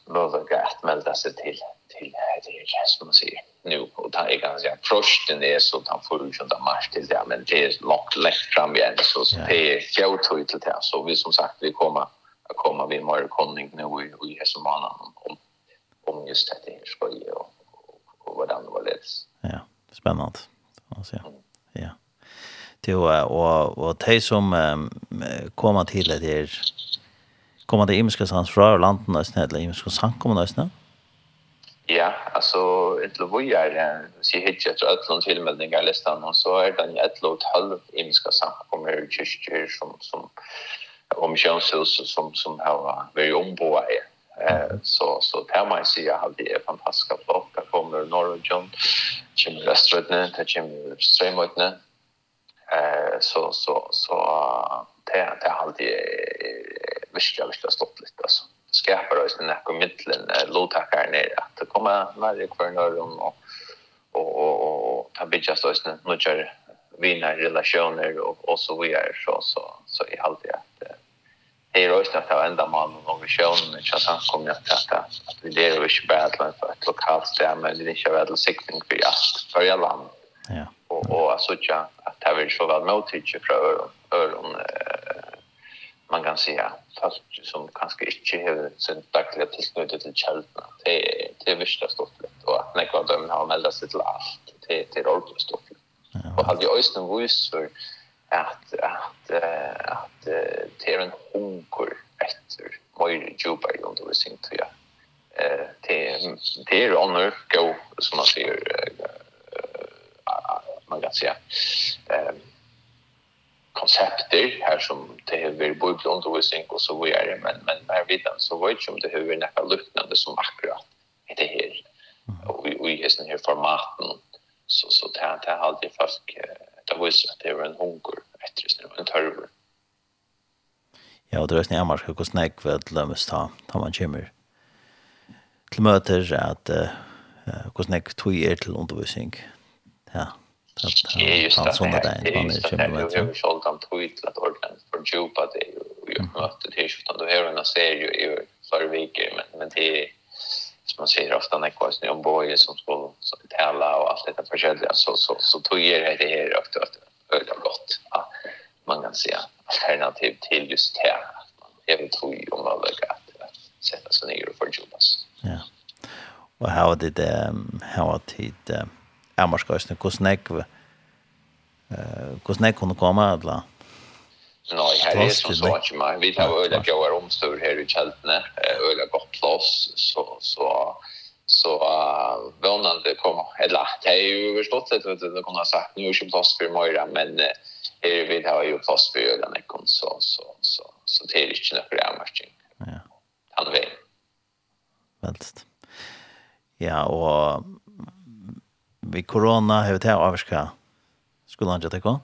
möjliga att melda sig till till det här som man säger nu och ta är ganska först den är så att han får ju inte mars till det men det är långt lätt fram igen så så det är fjärde till det så vi som sagt vi kommer att komma vid mer konning nu i, i som manan om, om just det här ska ju och, och vad det var leds. Ja, spännande. Alltså, ja. ja. Det och och de som um, kommer till det är kommer det imiska sans från landen nästan eller imiska sans kommer nästan. Ja, alltså ett lovoj är så hit jag tror att någon tillmeldningar listan och så är den ett lovt halv imska sans kommer kyrkor som som om könshuset som, som har varit omboa Eh, så, så det man man jag har det är fantastiska folk. Där kommer Norwegian Jim kommer där Jim kommer Eh, så, så, så det, det har alltid virkelig, virkelig stått lite Alltså. Skapar oss den här mitten låtakar ner att det kommer närmare kvar norrön och, och, och, och ta byggas oss nu kör vinna relationer och, och så vidare. Så, så, så i allt det det är röst att ända man och visionen kör att han kommer att detta att vi det är ju inte bad för ett lokalt stäm, men det är inte väl sikting för just för jag land. Ja. Och och alltså ja att det är så väl mot teacher från öron man kan säga fast som kanske inte har sin dagliga tillknytning till källorna. Det är det värsta stoffet och att när kvar dömen har meldat sig till allt till till rollstoffet. Och hade ju ösnen vis för att att att det är en hunger efter mer djupare undervisning tror jag. Eh det det är honor go som man säger man kan säga ehm koncepter här som det är väl bibelundervisning och så vidare men men när vi den så vet ju om det hur något liknande som akkurat är det här och vi vi är hessen här formaten så så det här det har alltid fast det var så att det var en hunger just nu, en törver. Ja, og det er sånn jeg marsker hvordan jeg vet lømmes ta, ta man kommer til møter at uh, hvordan jeg tog er til undervisning. Ja, det er just det. Sånn at det er en kommer møter. Det er jo selv om tog til at ordentlig for djupa det og gjør møter til skjorten. Du har henne ser jo i flere viker, men det er som man säger ofta när kvar snö om boje som ska tala och allt detta förskälliga så så så tog er det här och då säga alternativ till just det här. Jag tror ju om man lägger att sätta sig ner och fördjupa sig. Ja. Og her var det här har det är man ska ju kosnek eh kosnek kunde komma alla. Nej, här är så så att man vi har öliga goda omstor här i Kältne, öliga gott plats så så så uh, vånande kom eller det är ju förstått det det kunde ha sagt nu är ju plats för Moira men uh, här vi har ju fast för den här konsol så så så det är inte några grämmarting. Ja. Han vet. Väldigt. Ja, och vi corona har vi det avska skulle han inte gå.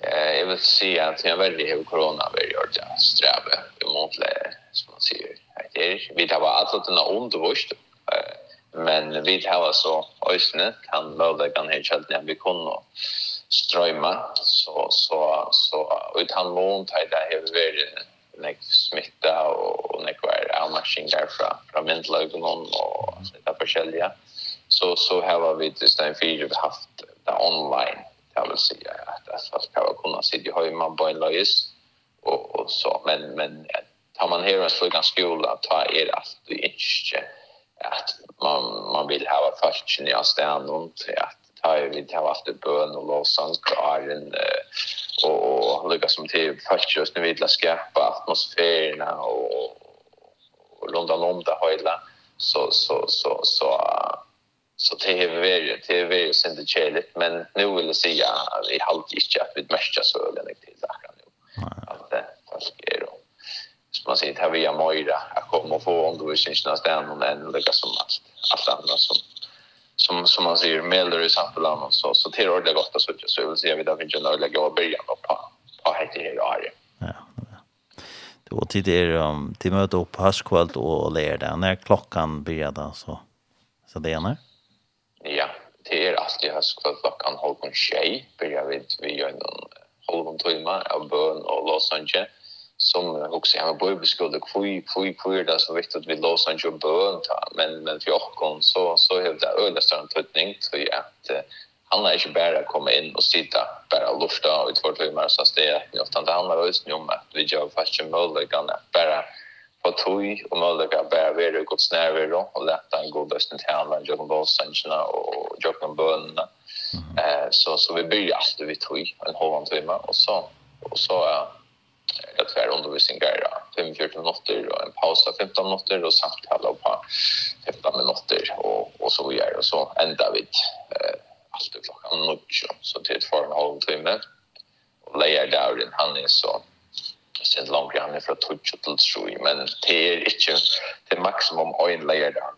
Eh, jag vill säga att jag väldigt hur corona vill göra det sträva emot motläge som man säger. Det är vi tar bara att det är ont och vurst. Eh Men vi har så ösnet kan möda kan helt helt när vi kunde strömma så så så ut han lånt här där har vi nek smitta och och nek var avmatching där från från Mindlögen och det där forskjelliga. Så så här var vi just den fyra vi haft det online kan man säga att alltså ska man kunna sitta hemma på en lojs och och så men men tar man här en sån skola ta er allt det inte att man man vill ha vad fashion i stan och till att ta vi inte har bön och lovsång karen och och lukar som till fashion nu vill skapa atmosfärerna och och lunda lunda hela. Så så så så så det är väl det är väl synd det men nu vill jag säga i halt inte att vi mästrar så eller något man ser inte här via Moira att komma och få undervisningsnästan och en lägga som allt, allt annat som som som man säger melder i samtalan och så så till det gott så så vill se vi där finns ju några lägga och börja på på heter det här. Ja. Det var tid där um, till möte upp haskvalt och lärde när klockan börjar då så så det är när. Ja, det är alltid haskvalt klockan halv 6 börjar vi vi gör någon halv timme av bön och låtsas som också jag borde skulle kvui kvui kvui det så viktigt vi låser en jobba men men för jag så så har det öde större tutning så ja att han är inte bara komma in och sitta bara lufta och utvart hur man så det jag utan det handlar just om att vi gör fast en möjlighet att bara på tui och möjlighet att bara vara gott snärver och lätta en god lösning till alla jag och låsarna och jag kan eh så så vi börjar alltid vid tui en halvan timme och så och så är eller tvär undervisningar 5-14 minuter och en paus av 15 minuter och samtal på 15 minuter och, och så vidare. Och så ända vid eh, alltid klockan 9 så till ett för en halv timme. Och lejer där han är så sen långt han är från 12 till 3 men det är inte det maximum en lejer där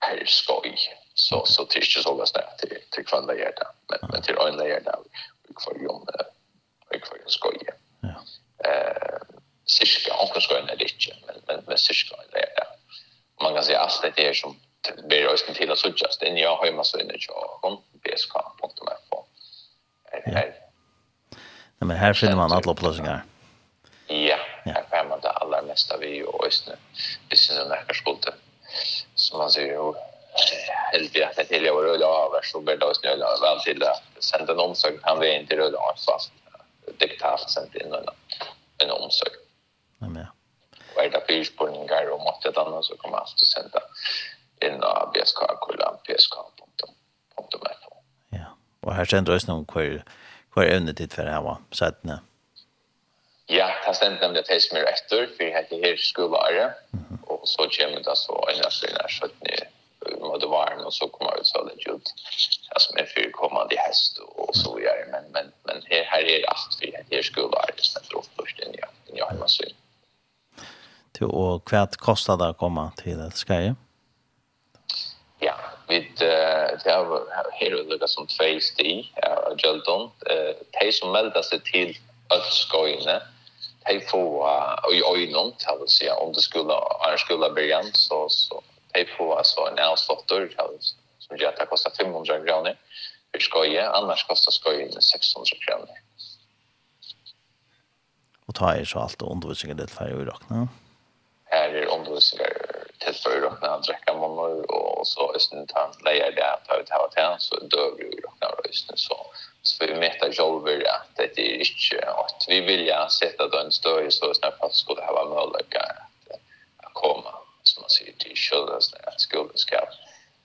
per skoj. Så, så det är inte så lösning till, till kvann lejer där men, men till en lejer där i kvarjon i kvarjon skojer eh cirka onkel ska en lite men men men cirka det är man kan säga allt det är som blir rösten till att suggest in jag har ju massa inne jag kom bsk.mf här Nej men här finner man alla upplösningar. Ja, ja. här får man det allra mesta vi och östne. Det syns den här. Som man ser ju helt rätt att det är rulla av så blir det östne väl till det. Sen en omsorg han vi inte rulla av fast digitalt sent in och annonser. Nej men ja. Och är det fyrspårningar och mått det annat så kommer man alltid sända in av bsk.psk.fo. Ja, och här sänder oss någon kvar, kvar ämnet dit för det här va? Så att nej. Ja, det stämmer nämligen att det som är efter för det här skolare. Mm. Och så kommer det så en av sina så til og hva kostar det å komme til Skaje? Ja, vi har her og lukket som tvei sti av Gjøldon. De som melder seg til Øtskøyene, de får i øynene, det vil si, om det skulle være skulle begynt, så, så de får altså en avslåttur, som gjør at det kostar 500 kroner for skøye, annars kostar skøyene 600 kroner. Og ta er så alt og undervisningen litt ferdig å råkne? Ja lärer til for å att räcka måneder, og så hvis du tar leier det att ta ut här och så dør vi jo räkna rösten så så vi mäter jobber at det er ikke, at vi vilja sette det en støy, så snabbt på skulle ha möjlighet att komme, som man sier, til säger at skolen skal,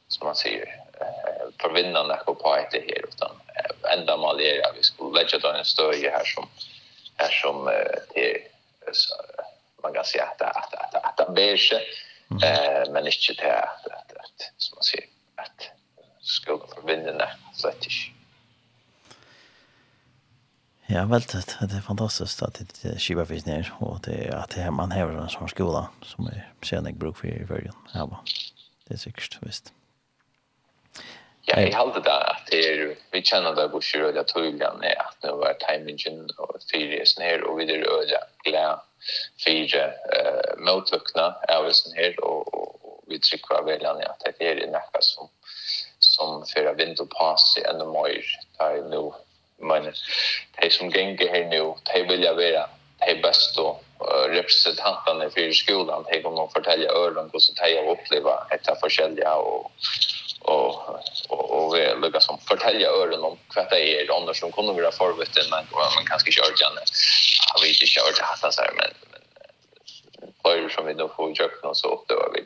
som man säger förvinna när på etter her, utan enda mal er at vi skulle legge det en støy her som her som till man kan säga att att att att att beige eh men inte det att att att som man säger att skogen för vindarna så att Ja, vel, det, det er fantastisk at det er skibar fisk ned, og det, at det, man hever en sånn skola som er sen jeg bruk for i verden. Ja, va. det er sikkert, visst. Ja, jeg halte det at det er, vi kjenner det bort i røyla tøylen er at nå var timingen og fyrres her, og vi er røyla glad fyra eh, motluckna ävelsen här och, och, och vi trycker av väljarna att det här är näka som, som fyra vind och pass i ännu mer. Det är nu, men de som gänger här nu, de vill jag vara de bästa uh, representanterna för skolan. De kommer att fortälja öron hur de har upplevt detta försäljare och och och och vi lägger som fortälja ören om vad det är annars som kommer vara förvitten men man kanske kört igen. Jag vet inte kör det här så men men för som vi då får köpa något så upptäcker vi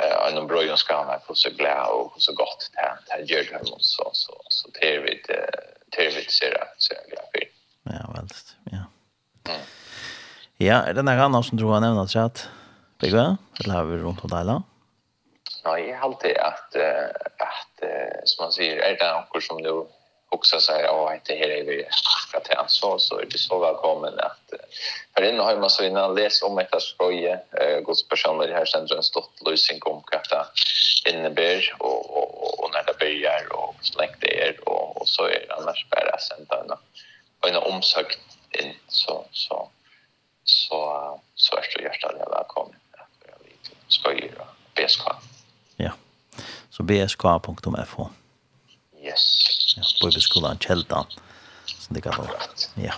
eh en bröjon ska man få så glad och så gott det här det gör det så så så det vi det vi ser det så jag glad Ja, väldigt. Ja. Ja, är det någon annan som tror jag nämnde att Bigga? Eller har vi runt och dela? Ja. Nej, jag har att att som man säger är det något som nu också säger ja inte här är vi ska ta så, så är det så välkommen att för den har man så innan läs om ett skoje Guds personer här centrum, stått lösning om kafta innebär och och och när det börjar och släkt det är och och så är det annars bara sen då och en omsökt in så så så så är det hjärtat välkommen att börja ska göra bäst kvar. Så bsk.fo. Yes. Ja, bibelskolan Kjeldan. Som det kan vara. Ja.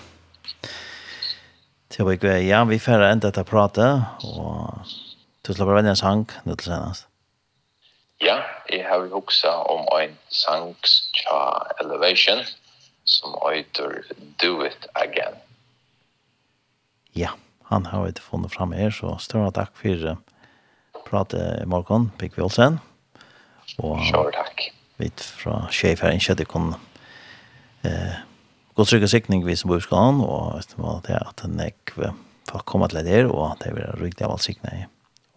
Til vi ja, vi får enda att prata och du släpper välja en sang nå til senast. Ja, jeg har ju om en sang fra Elevation som heter Do It Again. Ja, han har vi inte funnit fram her, så stora tack för pratet i morgon, Pick Olsen. Og sure, takk. Vi fra Sjef her, ikke at jeg kunne eh, gå trygge sikning vi som bor i skolen, og det var det at en jeg får komme til det og det vil jeg riktig av alt sikning.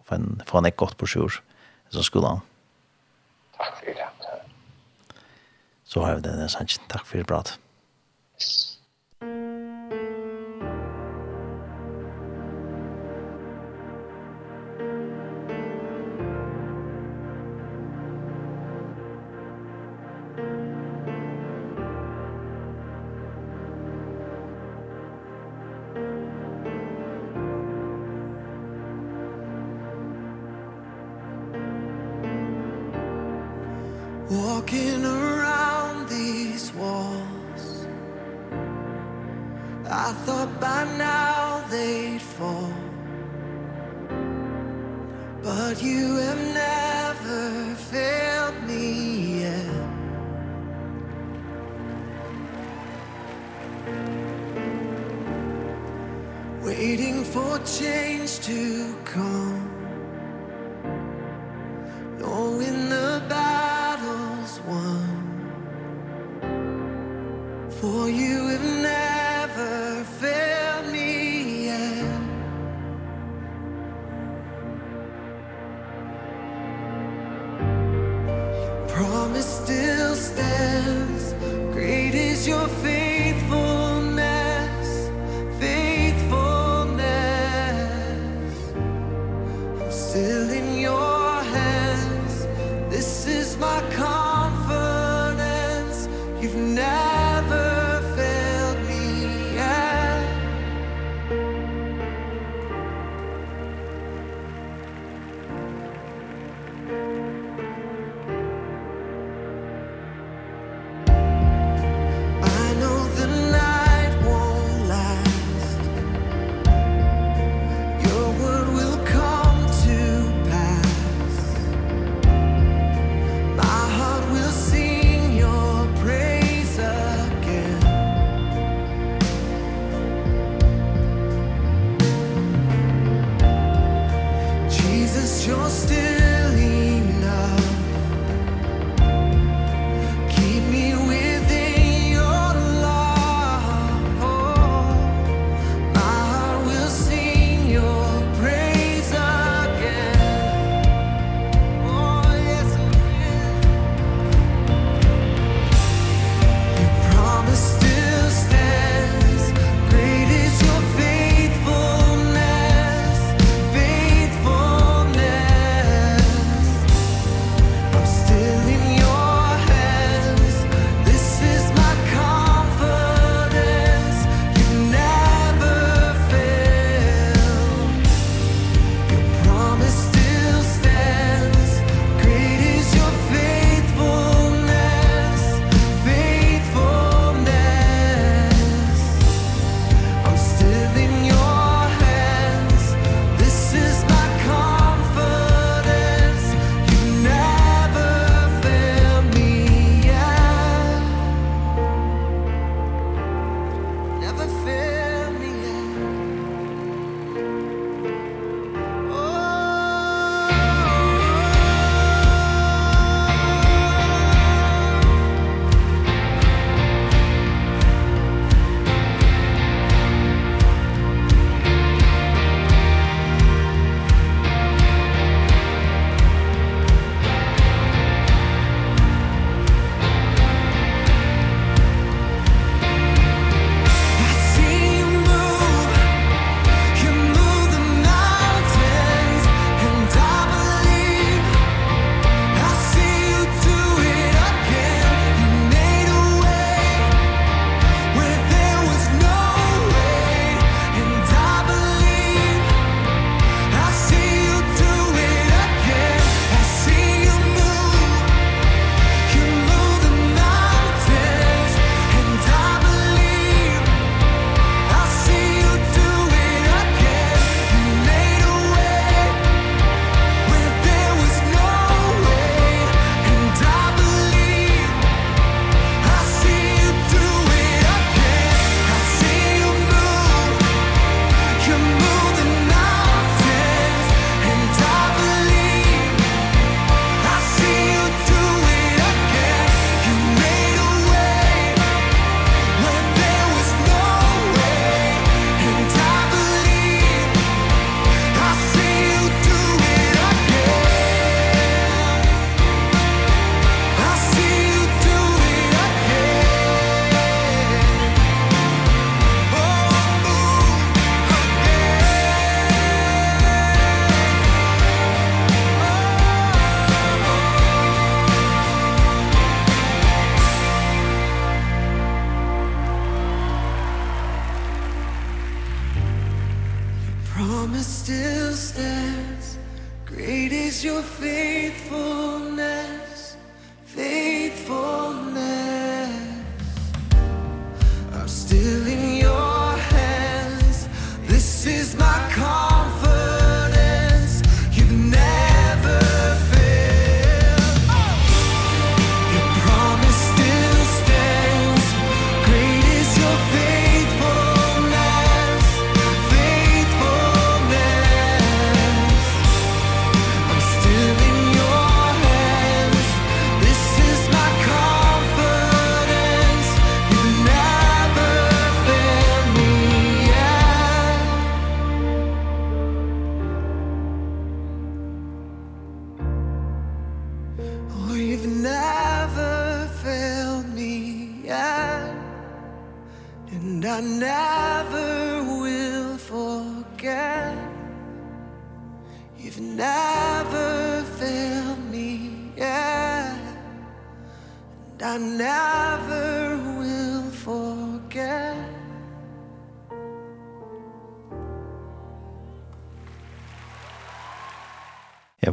Og få en, få en jeg godt på sjur, som skolen. Takk for det. Så har vi denne sannsyn. Takk for det, bra. Yes.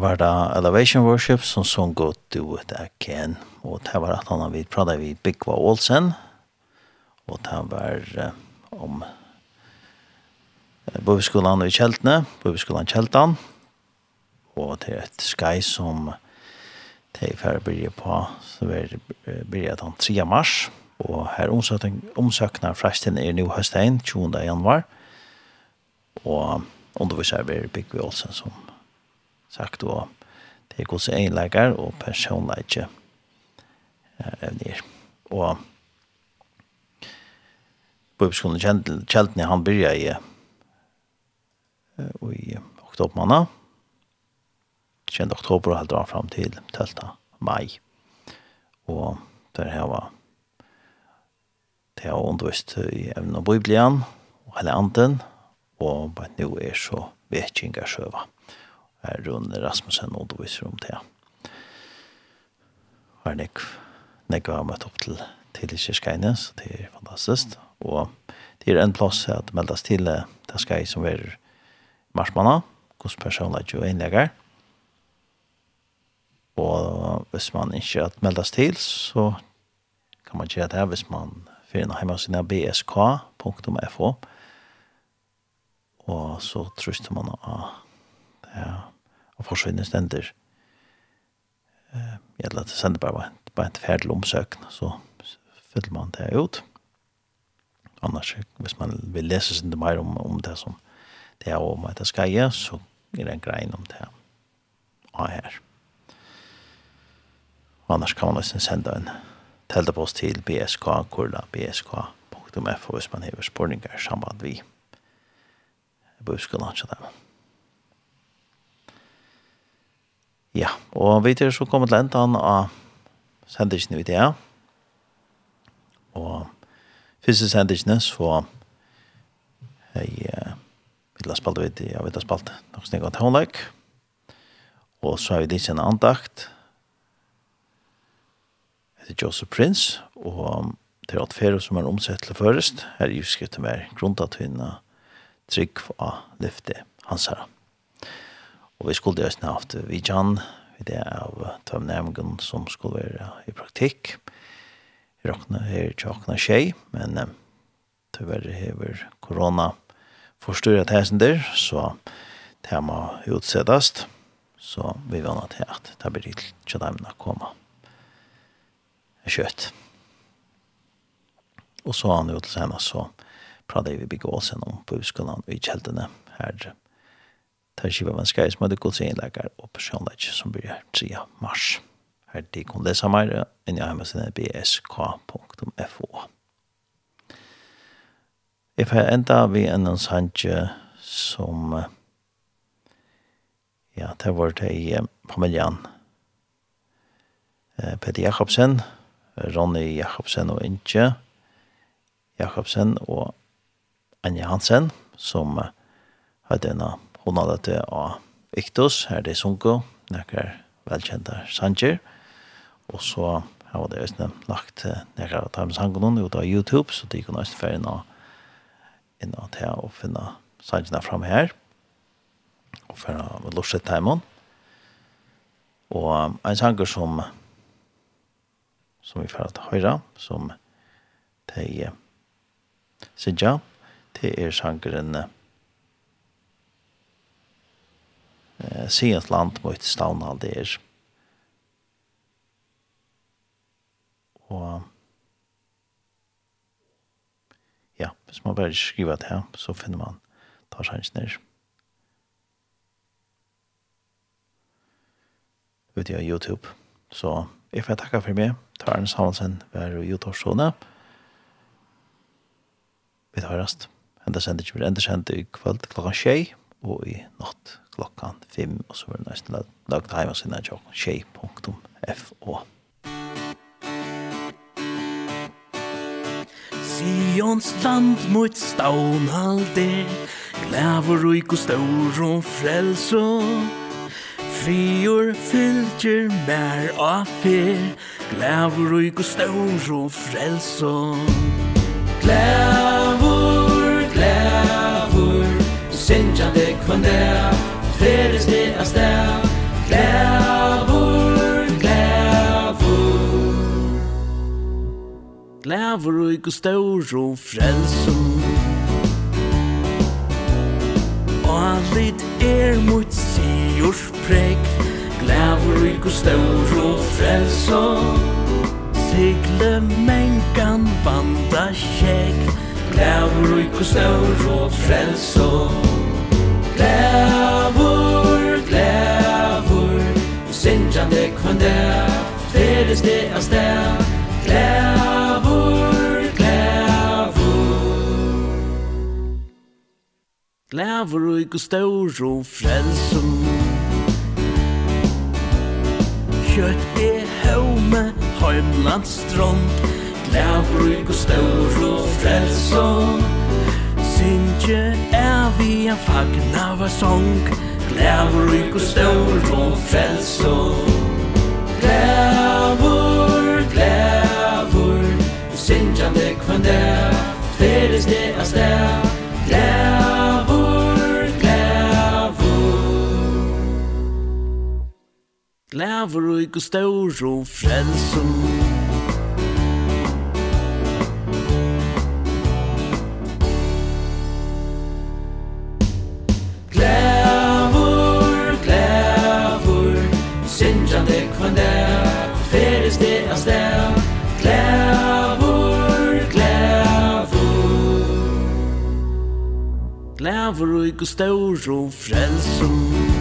var da Elevation Worship som sång God Do It Again. Og det var at han vi pratet vi Bigva Olsen. Og det var uh, om uh, Bøveskolan i Kjeltene, Bøveskolan Kjeltan. Og det er et skai som det er ferdig byrje på, så er byrje den 3. mars. Og her omsøkner fresten er nå høstein, 20. januar. Og underviser vi Bigva Olsen som sagt og det er god seg egenleikere og personleikere evner. Og bøybeskolen Kjeltene, han byrja i og i oktobermanna. Kjent oktober og helt av fram til 12. mai. Og der her var det har undervist i evnen av Biblian og hele anden, og bare nå er så vekkingar sjøva. Rune Rasmussen underviser om det. Og er nek, nek har møtt opp til, til kyrkene, så det er fantastisk. Og det er en plass at meldes til det skal som er marsmanna, hos personer jo innlegger. Og hvis man ikke at meldes til, så kan man gjøre det hvis man finner hjemmesiden bsk.fo og så truster man av ja, og forsvinner stender. Jeg lette sende bare bare en ferdel omsøkende, så fyller man det ut. Annars, hvis man vil lese sin mer om, om det som det er om at det skal gjøre, så er det en grein om det og her. Annars kan man nesten sende en teltepost til bsk, kurla bsk.bsk.fo hvis man hever spurninger samband vi. Jeg bør skulle ansje dem. Ja, og vi til så kommer til enden av sendingen vi det. Og første sendingen så jeg vil ha spalt ut, jeg vil ha spalt nok snakk av håndløk. Og så har vi ditt en andakt. Det heter Joseph Prince, og det er alt ferie som er omsett til først. Her er jo skrevet med grunnt at hun trygg for å lyfte hans herre. Og vi skulle just haft Vijan, vi det av Tom Nemgen som skulle være i praktikk. Vi råkna her til åkna tjei, men eh, tyvärr hever korona forstyrret hesen der, så det må utsettast. Så vi vann at det det blir til tjademna koma. Kjøtt. Og så han ut til så pratet vi bygge åsen om på utskolen i kjeltene her Det tar skiva som hadde gått Guds inläggare og personlig som blir 3 mars. Her de kan lese mer än jag hemma sin bsk.fo. Jeg får enda vi en hans som ja, det var det i familjan Peter Jakobsen, Ronny Jakobsen og Inge Jakobsen og Anja Hansen som hadde en av hon hadde det av Iktus, her det er Sunko, nekker velkjente sanger, og så har det også lagt nekker av Times Hangonen ut av YouTube, så de kunne også fære inn og inn og til å finne sangene fram her, og fære av Lorset Timon. Og en sanger som som vi får til høyre, som det er Sidja, det er sangeren Sidja, eh, se et land mot stavna det er. Og ja, hvis man bare skriver det her, så finner man tar sjansen her. Ute av YouTube. Så jeg får takke for meg. Taren Samuelsen, vær og YouTube-sjone. Vi tar rast. Enda sender ikke vi enda sender i kveld klokka tjei og i natt klokkan 5, og så var det nesten lagt heima sinne av tjokken, tjej.fo. Sions land mot staun halde, glæver uik og stor og frelso, Frior fylgjer mer av fyr, glæver uik og staur og frelso. Glæver, glæver, syndja deg Fælles det av stærk Glævur, glævur Glævur og ikke stør og frelsom Og lit er mot sigurs prekk Glævur og ikke stør og frelsom Sigle mengan vanda kjekk Glævur og ikke stør og frelsom Glævur Sinjande kvande Feres det av sted Glævor, glævor Glævor og ikke stor og frelsom Kjøtt er haume Heimlands strand Glævor og ikke stor og frelsom Sinje er vi en fagna var sång Glævor Nævur ryk og stør og frelst og Glævur, glævur Sintjande kvann der Fleres det er stær Glævur, glævur Glævur ryk og stør og frelst og gav og stor og frelsom